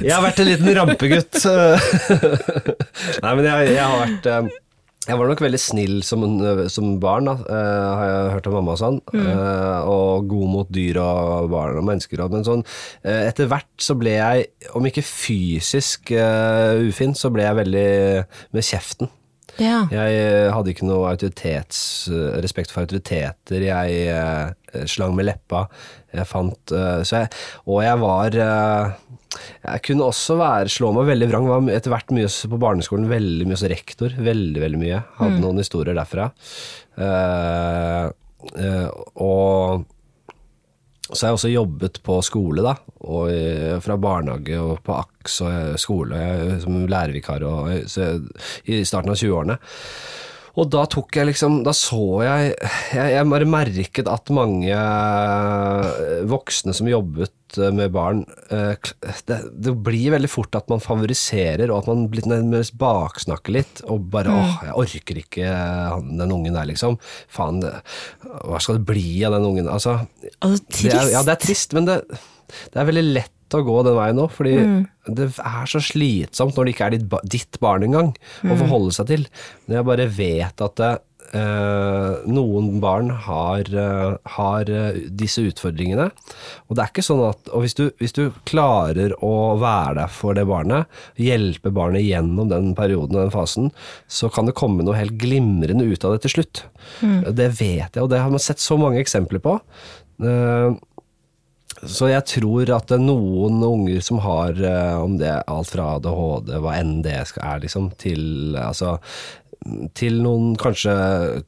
Jeg har vært en liten rampegutt. Nei, men jeg, jeg har vært eh, Jeg var nok veldig snill som, som barn, da, uh, har jeg hørt av mamma og sånn. eh, og god mot dyr og barn og mennesker. Men sånn, uh, etter hvert så ble jeg, om ikke fysisk ufin, så ble jeg veldig med kjeften. Ja. Jeg hadde ikke noe respekt for autoriteter. Jeg slang med leppa. Jeg fant så jeg, Og jeg var Jeg kunne også være, slå meg veldig vrang. Var etter hvert mye på barneskolen veldig mye hos rektor. Veldig, veldig mye. Hadde noen historier derfra. Uh, uh, og så har jeg også jobbet på skole, da. Og i- fra barnehage og på AKS og eh, skole som lærervikar og, eh, så, i starten av 20-årene. Og da tok jeg liksom Da så jeg Jeg, jeg bare merket at mange eh, voksne som jobbet eh, med barn eh, det, det blir veldig fort at man favoriserer, og at man blir nærmest baksnakker litt. Og bare 'åh, jeg orker ikke han- den ungen der', liksom. Faen, hva skal det bli av den ungen? Altså, Altså, det er, trist. ja, det er trist, men det, det er veldig lett å gå den veien nå, fordi Mm. det er så slitsomt når det ikke er ditt, ditt barn engang, å Mm. forholde seg til. Men jeg bare vet at det, eh, noen barn har, eh, har eh, disse utfordringene. Og det er ikke sånn at Og hvis du, hvis du klarer å være der for det barnet, hjelpe barnet gjennom den perioden og den fasen, så kan det komme noe helt glimrende ut av det til slutt. Det vet jeg, og det har man sett så mange eksempler på. Eh, så jeg tror at det er noen unger som har, eh, om det er alt fra ADHD, hva enn det er, liksom, til altså til noen kanskje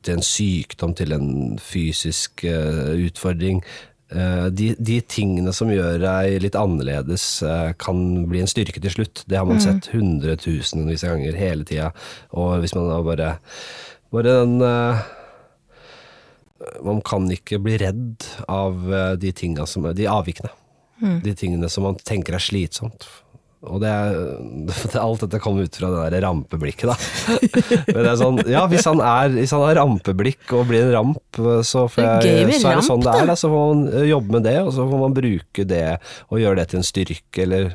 til en sykdom, til en fysisk uh, utfordring. Uh, de, de tingene som gjør deg litt annerledes, uh, kan bli en styrke til slutt. Det har man sett hundretusenvis av ganger hele tida. Og hvis man da bare Bare den man kan ikke bli redd av eh, de som De avvikene. De tingene som man tenker er slitsomt. Og det er, det, alt dette kommer ut fra det der rampeblikket, da. Men det er sånn, ja, hvis han, er, hvis han har rampeblikk og blir en ramp, så, får er jeg, gøy så er det sånn ramp, det er. da. Så får man eh, jobbe med det, og så får man bruke det og gjøre det til en styrke, eller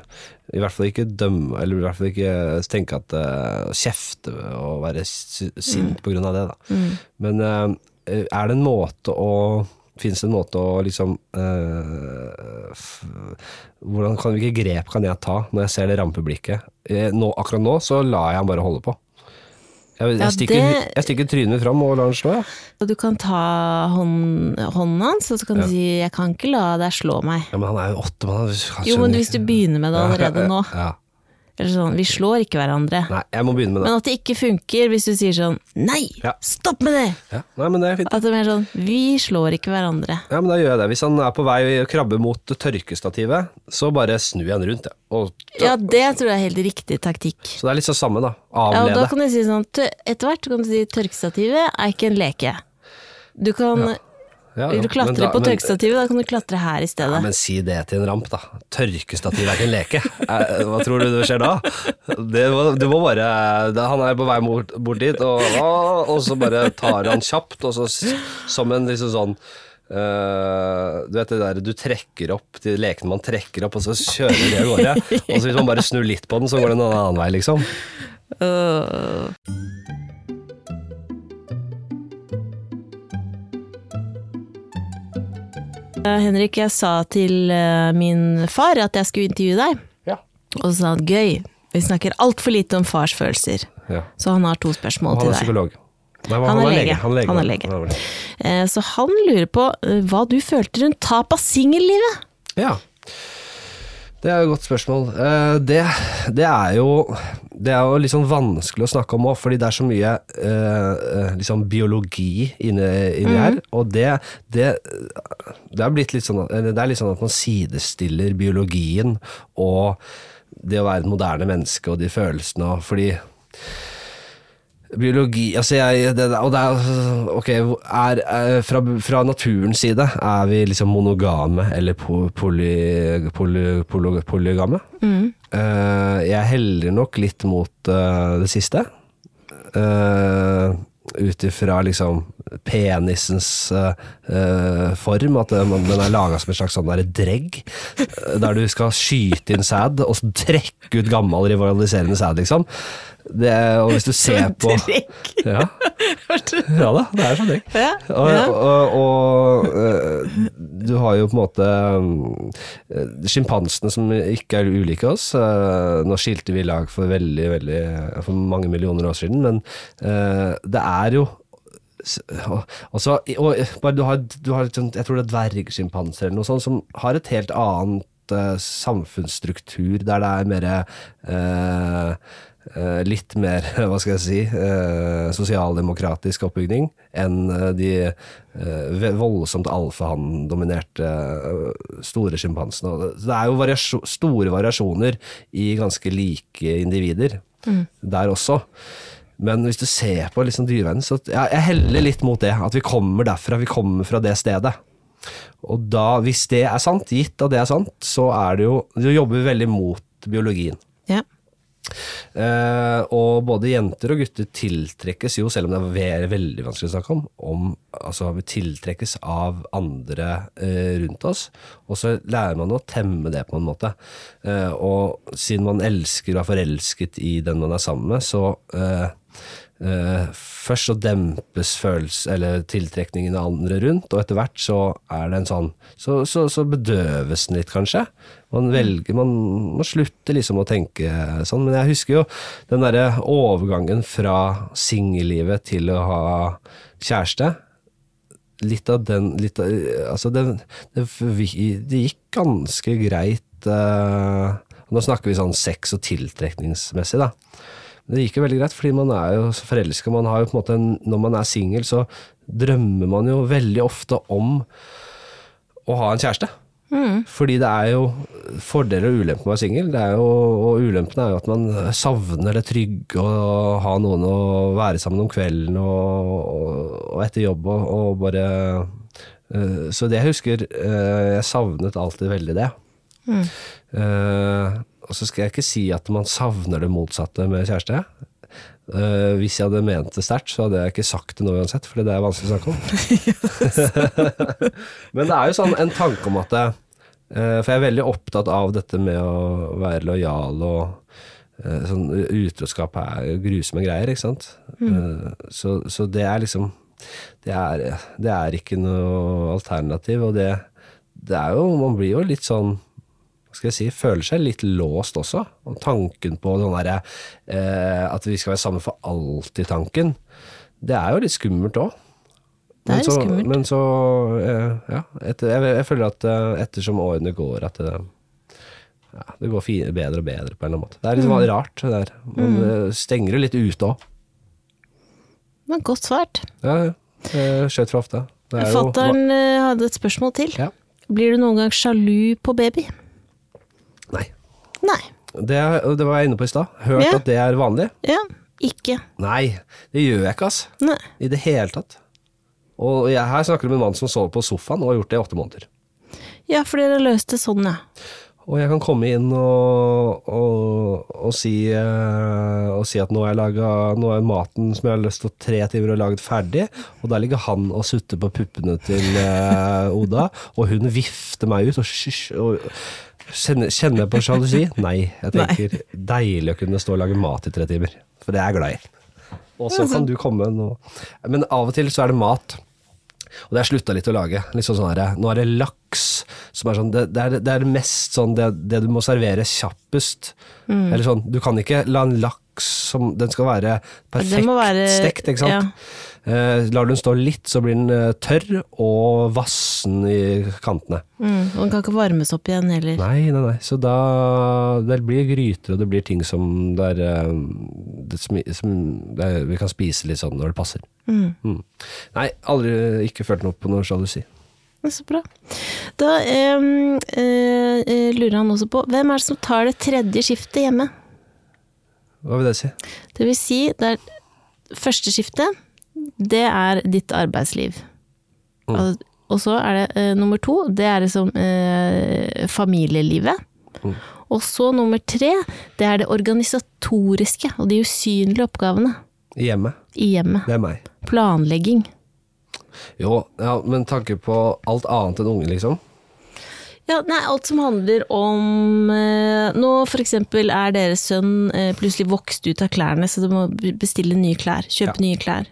i hvert fall ikke dømme, eller i hvert fall ikke tenke at uh, kjefte og være sint sint på grunn av det, da. Men eh, er det en måte å Fins det en måte å liksom øh, hvordan kan, Hvilke grep kan jeg ta når jeg ser det rampeblikket? Eh, Nå, akkurat nå så lar jeg han bare holde på. Jeg, jeg, Ja, stikker, det- jeg stikker trynet fram og lar han slå, jeg. Du kan ta hånd, hånden hans, og så kan du si 'jeg kan ikke la deg slå meg'. Ja, men han er jo åtte, mann. Jo, men hvis du begynner med det allerede nå. Ja. Eller sånn, vi slår ikke hverandre. Nei, jeg må begynne med det. Men at det ikke funker hvis du sier sånn 'nei, Ja. stopp med det'! Ja. Nei, men det er fint. At det er mer sånn 'vi slår ikke hverandre'. Ja, men da gjør jeg det. Hvis han er på vei og krabber mot tørkestativet, så bare snur jeg han rundt, jeg. Og, Ja, det tror jeg er helt riktig taktikk. så det er litt sånn samme, da. Avlede. Ja, og da kan du si sånn Etter hvert kan du si tørkestativet er ikke en leke. Du kan Ja, Vil du klatre da- på tørkestativet, da kan du klatre her i stedet. Ja, men si det til en ramp, da. Tørkestativ er ikke en leke. Hva tror du det skjer da? Det må, du må bare Han er på vei bort, bort dit, og, og så bare tar han kjapt, og så som en liksom sånn Uh, du vet det der du trekker opp de lekene man trekker opp, og så kjører de av gårde. Og så hvis man bare snur litt på den, så går den en annen vei, liksom. Øh. Henrik, jeg sa til eh, min far at jeg skulle intervjue deg, Ja. og så sa han gøy. Vi snakker altfor lite om fars følelser. ja. Så han har to spørsmål Og han til er deg. psykolog. Nei, Han er lege. Han er lege. Han er lege. Han er lege. Eh, Så han lurer på eh, hva du følte rundt tap av singellivet. Ja. Det er jo et godt spørsmål. Eh, Det, det er jo Det er jo litt sånn vanskelig å snakke om òg, fordi det er så mye eh, eh, liksom biologi inni, inni her. Og det, det, det, er blitt litt sånn, det er litt sånn at man sidestiller biologien og det å være et moderne menneske og de følelsene og fordi Biologi altså jeg, det, Og det er Ok, er, er, fra, fra naturens side er vi liksom monogame eller po, poly, poly, poly, polygame. Eh, jeg heller nok litt mot uh, det siste. Uh, Ut ifra liksom penisens uh, form, at den, den er laga som en slags sånn der dregg, der du skal skyte inn sæd, og trekke ut gammel rivaliserende sæd, liksom. Det, og hvis du ser på ja. ja da, det er sånn drikk. Ja, ja. og, og og, du har jo på en måte øh, sjimpansene som ikke er ulike oss. øh, Nå skilte vi lag for veldig, veldig for mange millioner år siden, men det er jo s- og, du har, du har jeg tror det er dvergsjimpanser eller noe sånt, som har et helt annet samfunnsstruktur, der det er mer eh, litt mer, hva skal jeg si, eh, sosialdemokratisk oppbygning enn eh, de eh, voldsomt alfahann-dominerte eh, store sjimpansene. Det er jo variasjo store variasjoner i ganske like individer der også. Men hvis du ser på liksom dyreverden, så ja, jeg heller litt mot det. At vi kommer derfra, vi kommer fra det stedet. Og da, hvis det er sant, gitt at det er sant, så er det jo Du jobber veldig mot biologien. Ja. Eh, og både jenter og gutter tiltrekkes jo, selv om det er veldig vanskelig å snakke om, om altså vi tiltrekkes av andre uh, rundt oss. Og så lærer man å temme det på en måte. Uh, og siden man elsker og er forelsket i den man er sammen med, så eh, Først så dempes følelse, eller tiltrekningen av andre rundt, og etter hvert så er det en sånn Så, så, så bedøves den litt, kanskje. Man velger, man, må slutter liksom å tenke sånn. Men jeg husker jo den derre overgangen fra singellivet til å ha kjæreste. Litt av den litt av, Altså, det, det, det gikk ganske greit uh, Nå snakker vi sånn sex- og tiltrekningsmessig, da. Det gikk jo veldig greit, fordi man er jo forelska. Man har jo på en måte en, når man er singel, så drømmer man jo veldig ofte om å ha en kjæreste. Fordi det er jo fordeler og ulemper med å være singel. Og ulempene er jo at man savner det trygge å ha noen å være sammen om kvelden og, og, og etter jobb og, og bare uh, Så det jeg husker uh, Jeg savnet alltid veldig det. Eh, og så skal jeg ikke si at man savner det motsatte med kjæreste. Uh, hvis jeg hadde ment det sterkt, så hadde jeg ikke sagt det nå uansett, fordi det er vanskelig å snakke om. Men det er jo sånn en tanke om at det, uh, For jeg er veldig opptatt av dette med å være lojal og uh, sånn Utroskap er grusomme greier, ikke sant. Eh, så, så det er liksom det er, det er ikke noe alternativ, og det, det er jo Man blir jo litt sånn skal jeg si, føler seg litt låst også. Og tanken på derre, eh, at vi skal være sammen for alltid-tanken, det er jo litt skummelt òg. Men så. Men så, eh, ja. Etter, jeg, jeg føler at eh, ettersom årene går, at det, ja, det går fine, bedre og bedre på en eller annen måte. Det er liksom Mm. rart, det der. Man mm. stenger jo litt ute òg. Men godt svart. Ja, ja. Skjøt er jo- Fattern eh, hadde et spørsmål til. Ja. Blir du noen gang sjalu på baby? Nei. Det, det var jeg inne på i stad. Hørt Ja. at det er vanlig. Ja. Ikke. Nei, det gjør jeg ikke, ass. Nei. I det hele tatt. Og jeg, her snakker du med en mann som sover på sofaen og har gjort det i åtte måneder. Ja, for dere løste sånn, ja. Og jeg kan komme inn og, og, og, si, eh, og si at nå laga Nå er maten som jeg har lyst til tre timer og laget ferdig, og der ligger han og sutter på puppene til eh, Oda, og hun vifter meg ut og Kjenner kjenner jeg på sjalusi? Nei. Jeg tenker deilig å kunne stå og lage mat i tre timer, for det er jeg glad i. Og så kan du komme nå Men av og til så er det mat. Og det har jeg slutta litt å lage. Litt sånn sånn her, nå er det laks. Som er sånn, det, det, er, det er mest sånn det, det du må servere kjappest. Mm. Eller sånn, du kan ikke la en laks som Den skal være perfekt være- stekt, ikke sant. Eh, lar du den stå litt, så blir den eh, tørr og vassen i kantene. Mm. Og den kan ikke varmes opp igjen heller. Nei, nei, nei. Så da Det blir gryter, og det blir ting som der, eh, det, smi- som det, vi kan spise litt sånn når det passer. Mm. Nei, aldri ikke følt noe på noe sjalusi. Så bra. Da eh, eh, lurer han også på hvem er det som tar det tredje skiftet hjemme? Hva vil det si? Det vil si, det er første skiftet, det er ditt arbeidsliv. Og, og så er det eh, nummer to, det er liksom eh, familielivet. Og så nummer tre, det er det organisatoriske og de usynlige oppgavene Hjemme. i hjemmet. Det er meg. Planlegging. Jo, ja, men tanke på alt annet enn unge, liksom. Ja, nei, alt som handler om eh, Nå eksempel er deres sønn eh, plutselig vokst ut av klærne, så du må bestille nye klær. Kjøpe Ja. nye klær.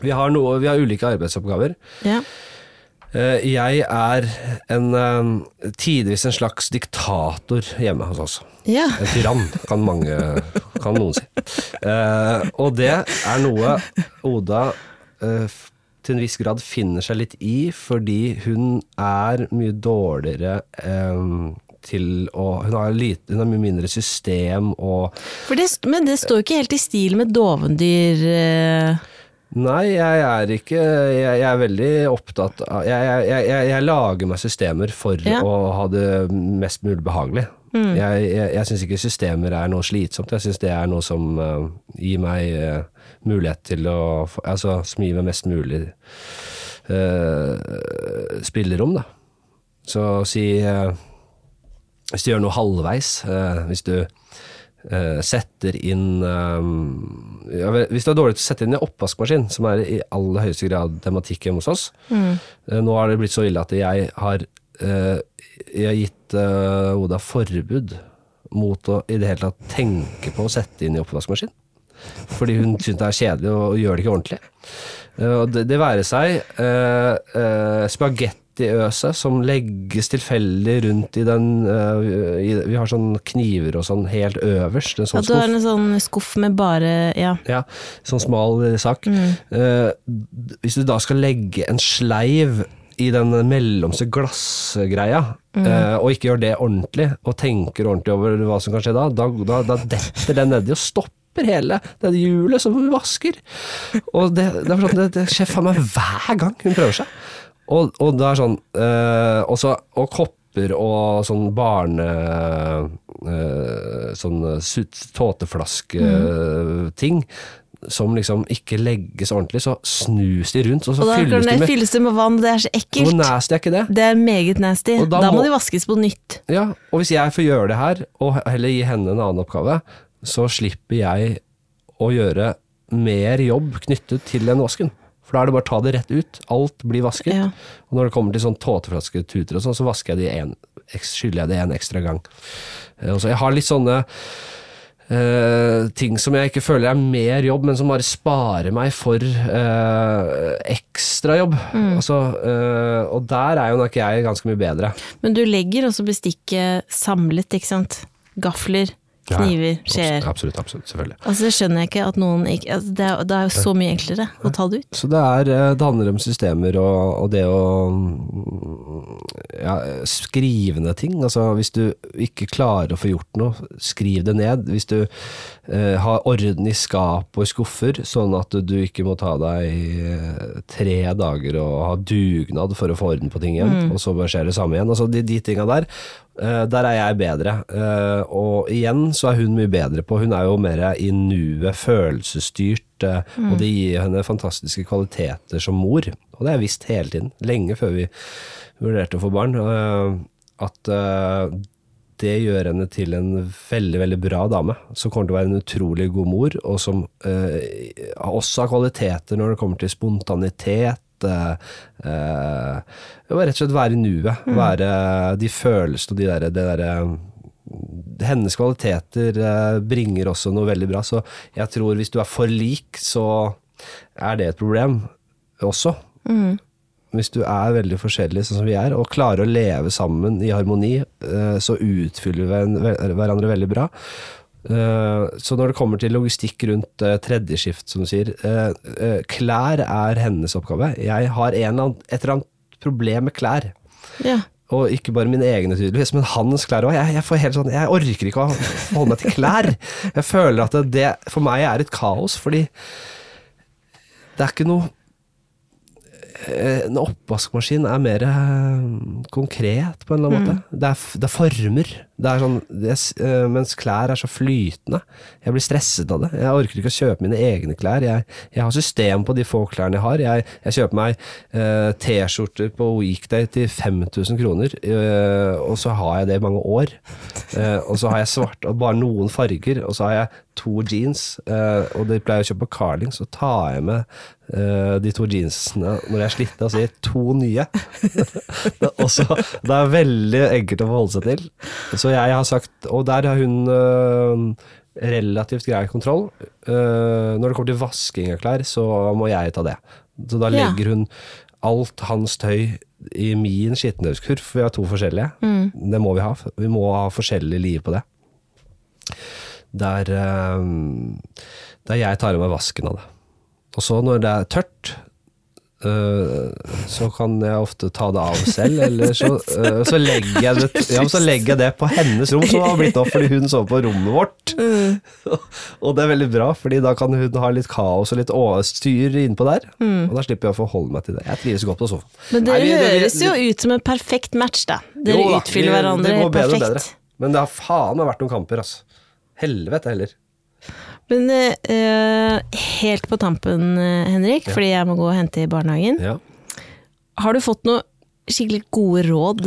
Vi har, noe, vi har ulike arbeidsoppgaver. Ja. Eh, Jeg er en, eh, tidvis en slags diktator hjemme hos oss. ja. En tyrann, kan, mange, kan noen si. Eh, og det er noe Oda eh, til en viss grad finner seg litt i, fordi hun er mye dårligere eh, til å hun har, lite, hun har mye mindre system og det, men det står jo ikke helt i stil med dovendyr. eh. Nei, jeg er ikke Jeg, jeg er veldig opptatt av jeg, jeg, jeg lager meg systemer for Ja. å ha det mest mulig behagelig. Jeg, jeg, jeg syns ikke systemer er noe slitsomt. Jeg syns det er noe som uh, gir meg uh, mulighet til å Altså som gir meg mest mulig uh, spillerom, da. Så si Hvis du gjør noe halvveis, hvis du setter inn ja, Hvis du er dårlig til å sette inn en oppvaskmaskin, som er i aller høyeste grad tematikk hjemme hos oss eh, Nå har det blitt så ille at jeg har, jeg har gitt eh, Oda forbud mot å i det hele tatt tenke på å sette inn i oppvaskmaskin. Fordi hun syns det er kjedelig og gjør det ikke ordentlig. Eh, og det, det være seg uh, spagettiøse som legges tilfeldig rundt i den eh, i, Vi har sånn kniver og sånn helt øverst. En Ja, sånn du har skuff. en sånn skuff med bare Ja. Ja, sånn smal eh, sak. Eh, d- hvis du da skal legge en sleiv i den mellomste glassgreia, eh, og ikke gjør det ordentlig, og tenker ordentlig over hva som kan skje da, da, da, da detter den nedi og stopper hele det hjulet som hun vasker. Og det, det, er sånn, det, det skjer faen meg hver gang hun prøver seg. Og, og det er sånn eh, også, Og kopper og sånn barne... eh, sånn tåteflaske-ting. Som liksom ikke legges ordentlig, så snus de rundt, og så Og da fylles de med fylles det med vann, det er så Hvor ekkelt. nasty er ikke det? Det er meget nasty. Da Da, må må- de vaskes på nytt. Ja, og hvis jeg får gjøre det her, og heller gi henne en annen oppgave, så slipper jeg å gjøre mer jobb knyttet til den vasken. For da er det bare å ta det rett ut. Alt blir vasket. Ja. Og når det kommer til sånn tåteflasketuter og sånn, så vasker jeg de en, skyller jeg det en ekstra gang. Eh, og så jeg har litt sånne eh, ting som jeg ikke føler er mer jobb, men som bare sparer meg for uh, ekstrajobb. Altså, uh, og der er jo nok jeg ganske mye bedre. Men du legger også bestikket samlet, ikke sant? Gafler, kniver, skjeer. Absolutt, absolutt, selvfølgelig. Altså Det skjønner jeg ikke at noen ikke altså, det, er, det er jo så mye enklere å ta det ut. Så det, er, eh, det handler om systemer og, og det å mm, ja, skrive ned ting. Altså hvis du ikke klarer å få gjort noe, skriv det ned. Hvis du eh, har orden i skap og i skuffer, sånn at du, ikke må ta deg eh, tre dager og ha dugnad for å få orden på ting igjen, og så bare skjer det samme igjen. Altså de, de tinga der, der er jeg bedre. Eh, og igjen så er hun mye bedre på, hun er jo mer i nuet, følelsesstyrt, mm. og det gir henne fantastiske kvaliteter som mor. Og det har jeg visst hele tiden, lenge før vi vurderte å få barn, eh, at eh, det gjør henne til en veldig, veldig bra dame, som kommer til å være en utrolig god mor, og som eh, også har kvaliteter når det kommer til spontanitet. Eh, eh, rett og slett være i nuet. Være de følelsene og de der, det derre hennes kvaliteter eh, bringer også noe veldig bra, så jeg tror hvis du er for lik, så er det et problem også. Hvis du er veldig forskjellig sånn som vi er, og klarer å leve sammen i harmoni, eh, så utfyller vi hver- hverandre veldig bra. Eh, Så når det kommer til logistikk rundt eh, tredje skift, som du sier, eh, klær er hennes oppgave. Jeg har et eller annet problem med klær. Ja. Og ikke bare mine egne, tydeligvis, men hans klær òg. Jeg, jeg, sånn, jeg orker ikke å holde meg til klær. Jeg føler at det, det for meg er et kaos, fordi det er ikke noe En oppvaskmaskin er mer konkret, på en eller annen måte. Det er, det er former. Det er sånn, det, øh, mens klær er så flytende. Jeg blir stresset av det. Jeg orker ikke å kjøpe mine egne klær. Jeg, jeg har system på de få klærne jeg har. Jeg, jeg kjøper meg øh, T-skjorter på weekday til 5000 kroner, øh, og så har jeg det i mange år. Eh, og så har jeg svart og bare noen farger, og så har jeg to jeans, eh, og det pleier jeg å kjøpe på Carling, så tar jeg med eh, de to jeansene når jeg er sliten, og sier to nye. det, er også, det er veldig enkelt å forholde seg til. Så jeg har sagt Og der har hun øh, relativt grei kontroll. Uh, når det kommer til vasking av klær, så må jeg ta det. Så da Ja. legger hun alt hans tøy i min skittentøyskurv, for vi har to forskjellige. Det må vi ha. Vi må ha forskjellig liv på det. Der, uh, der jeg tar av meg vasken av det. Og så når det er tørt, øh, så kan jeg ofte ta det av selv, eller så, uh, så, legger jeg det, ja, så legger jeg det på hennes rom, som har blitt opp fordi hun sover på rommet vårt. og det er veldig bra, fordi da kan hun ha litt kaos og litt styr innpå der. Og da slipper jeg å forholde meg til det. Jeg trives godt på sofaen. Men vi- høres jo ut som en perfekt match, da. Dere Jo da, utfyller vi- hverandre det går helt bedre og perfekt. bedre. Men det har faen meg vært noen kamper, altså. Helvete heller. Men uh, helt på tampen, Henrik, Henrik, fordi jeg må gå og hente i barnehagen. Ja. Har du fått noen skikkelig gode råd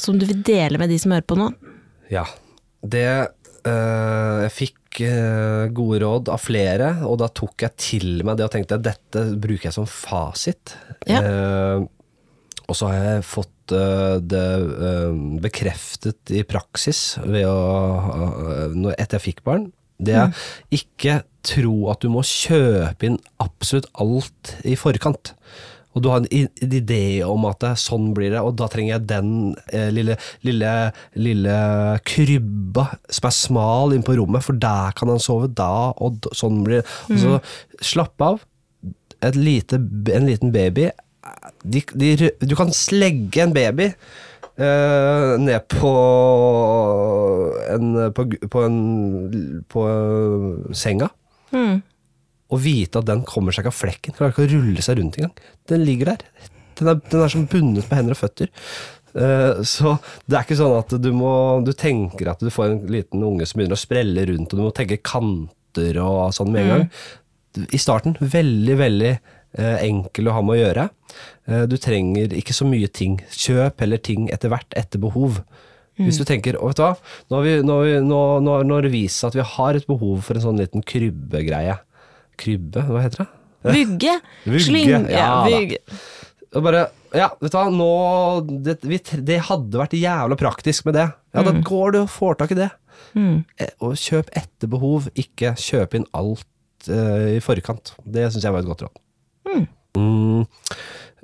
som du vil dele med de som hører på nå? Ja. Det uh, Jeg fikk uh, gode råd av flere, og da tok jeg til meg det og tenkte at dette bruker jeg som fasit. Ja. Eh, og så har jeg fått eh, det eh, bekreftet i praksis ved å, eh, etter jeg fikk barn. Det er ikke tro at du må kjøpe inn absolutt alt i forkant. Og du har en idé om at det, sånn blir det, og da trenger jeg den eh, lille, lille, lille krybba som er smal inn på rommet, for der kan han sove da, og sånn blir det. Og så slapp av. Et lite, en liten baby de, de, Du kan slegge en baby eh, ned på en, på, på, en, på eh, senga Mm. og vite at den kommer seg ikke av flekken. Klarer ikke å rulle seg rundt engang. Den ligger der. Den er, den er som bundet med hender og føtter. Eh, så det er ikke sånn at du må Du tenker at du får en liten unge som begynner å sprelle rundt, og du må tenke kanter og sånn med en gang. I starten veldig, veldig enkel å ha med å gjøre. Eh, du trenger ikke så mye ting. Kjøp heller ting etter hvert, etter behov. Hvis du tenker vet du hva, nå har, vi, nå, nå, nå, nå har det vist seg at vi har et behov for en sånn liten krybbegreie. Krybbe, hva heter det? Vugge! Vugge, ja vugge. Bare, ja, vet du hva, nå, det, vi, det hadde vært jævla praktisk med det. Ja, da går du og får tak i det. Mm. Eh, Og kjøp etter behov, ikke kjøp inn alt uh, i forkant. Det syns jeg var et godt råd. Mm.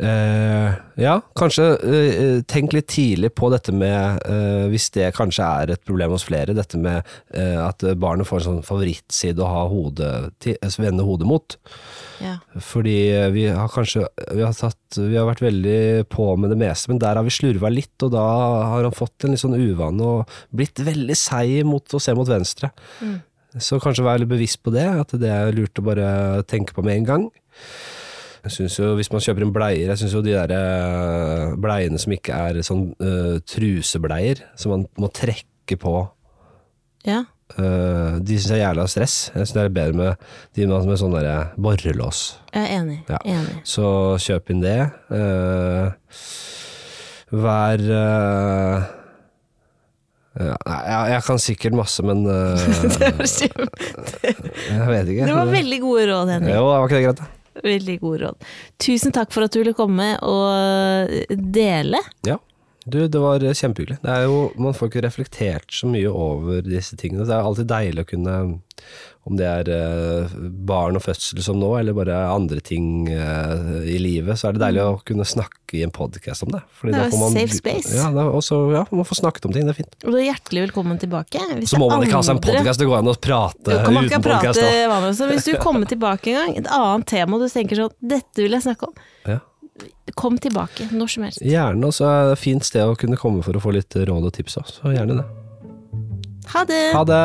Eh, ja, kanskje eh, tenk litt tidlig på dette med, eh, hvis det kanskje er et problem hos flere, dette med at barnet får en sånn favorittside å ha hodet til, vende hodet mot. Ja. Fordi vi har kanskje vi har, tatt, vi har vært veldig på med det meste, men der har vi slurva litt, og da har han fått en litt sånn uvane og blitt veldig seig mot å se mot venstre. Så kanskje vær litt bevisst på det, at det er lurt å bare tenke på med en gang. Jeg synes jo, Hvis man kjøper inn bleier, jeg syns jo de der eh, bleiene som ikke er sånn uh, trusebleier, som man må trekke på ja. uh, De syns jeg er jævla stress. Jeg syns det er bedre med de med, sånn der borrelås. Jeg er enig. Ja. enig. Så kjøp inn det. Uh, vær ja, jeg, jeg kan sikkert masse, men uh, Det jeg vet ikke. det var veldig gode råd, Henrik. Jo, var ikke det greit? da? Veldig god råd. Tusen takk for at du ville komme og dele. Ja. Du, det var kjempehyggelig. Det er jo, man får ikke reflektert så mye over disse tingene. Det er alltid deilig å kunne, om det er eh, barn og fødsel som nå, eller bare andre ting eh, i livet, så er det deilig å kunne snakke i en podkast om det. Fordi Mm. Det er man, safe space. Ja, det er også, ja, man får snakket om ting, det er fint. Og du er hjertelig velkommen tilbake. Hvis Så må man ikke ha seg en podkast, det går an å prate uten podkast så Hvis du kommer tilbake en gang, et annet tema du tenker sånn Dette vil jeg snakke om. Ja. Kom tilbake når som helst. Gjerne, og så er det et fint sted å kunne komme for å få litt råd og tips òg, så gjerne det. Ha det! Ha det!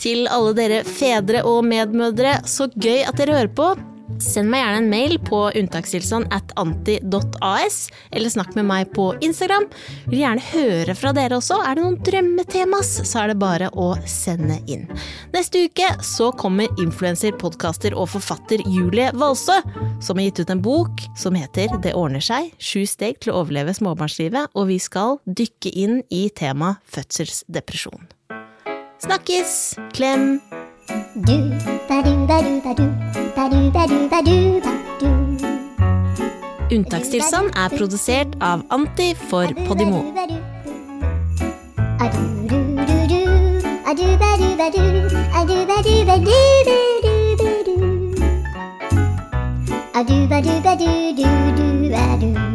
Til alle dere fedre og medmødre, så gøy at dere hører på. Send meg gjerne en mail på unntakstilstand at anti.as, eller snakk med meg på Instagram. Vil gjerne høre fra dere også. Er det noen drømmetemas, så er det bare å sende inn. Neste uke så kommer influenser, podkaster og forfatter Julie Valsø, som har gitt ut en bok som heter Det ordner seg sju steg til å overleve småbarnslivet, og vi skal dykke inn i temaet fødselsdepresjon. Snakkes! Klem! Du ba du ba du ba du ba du ba du ba du ba du. Unntakstilstand er produsert av Anti for Podimo. Adu du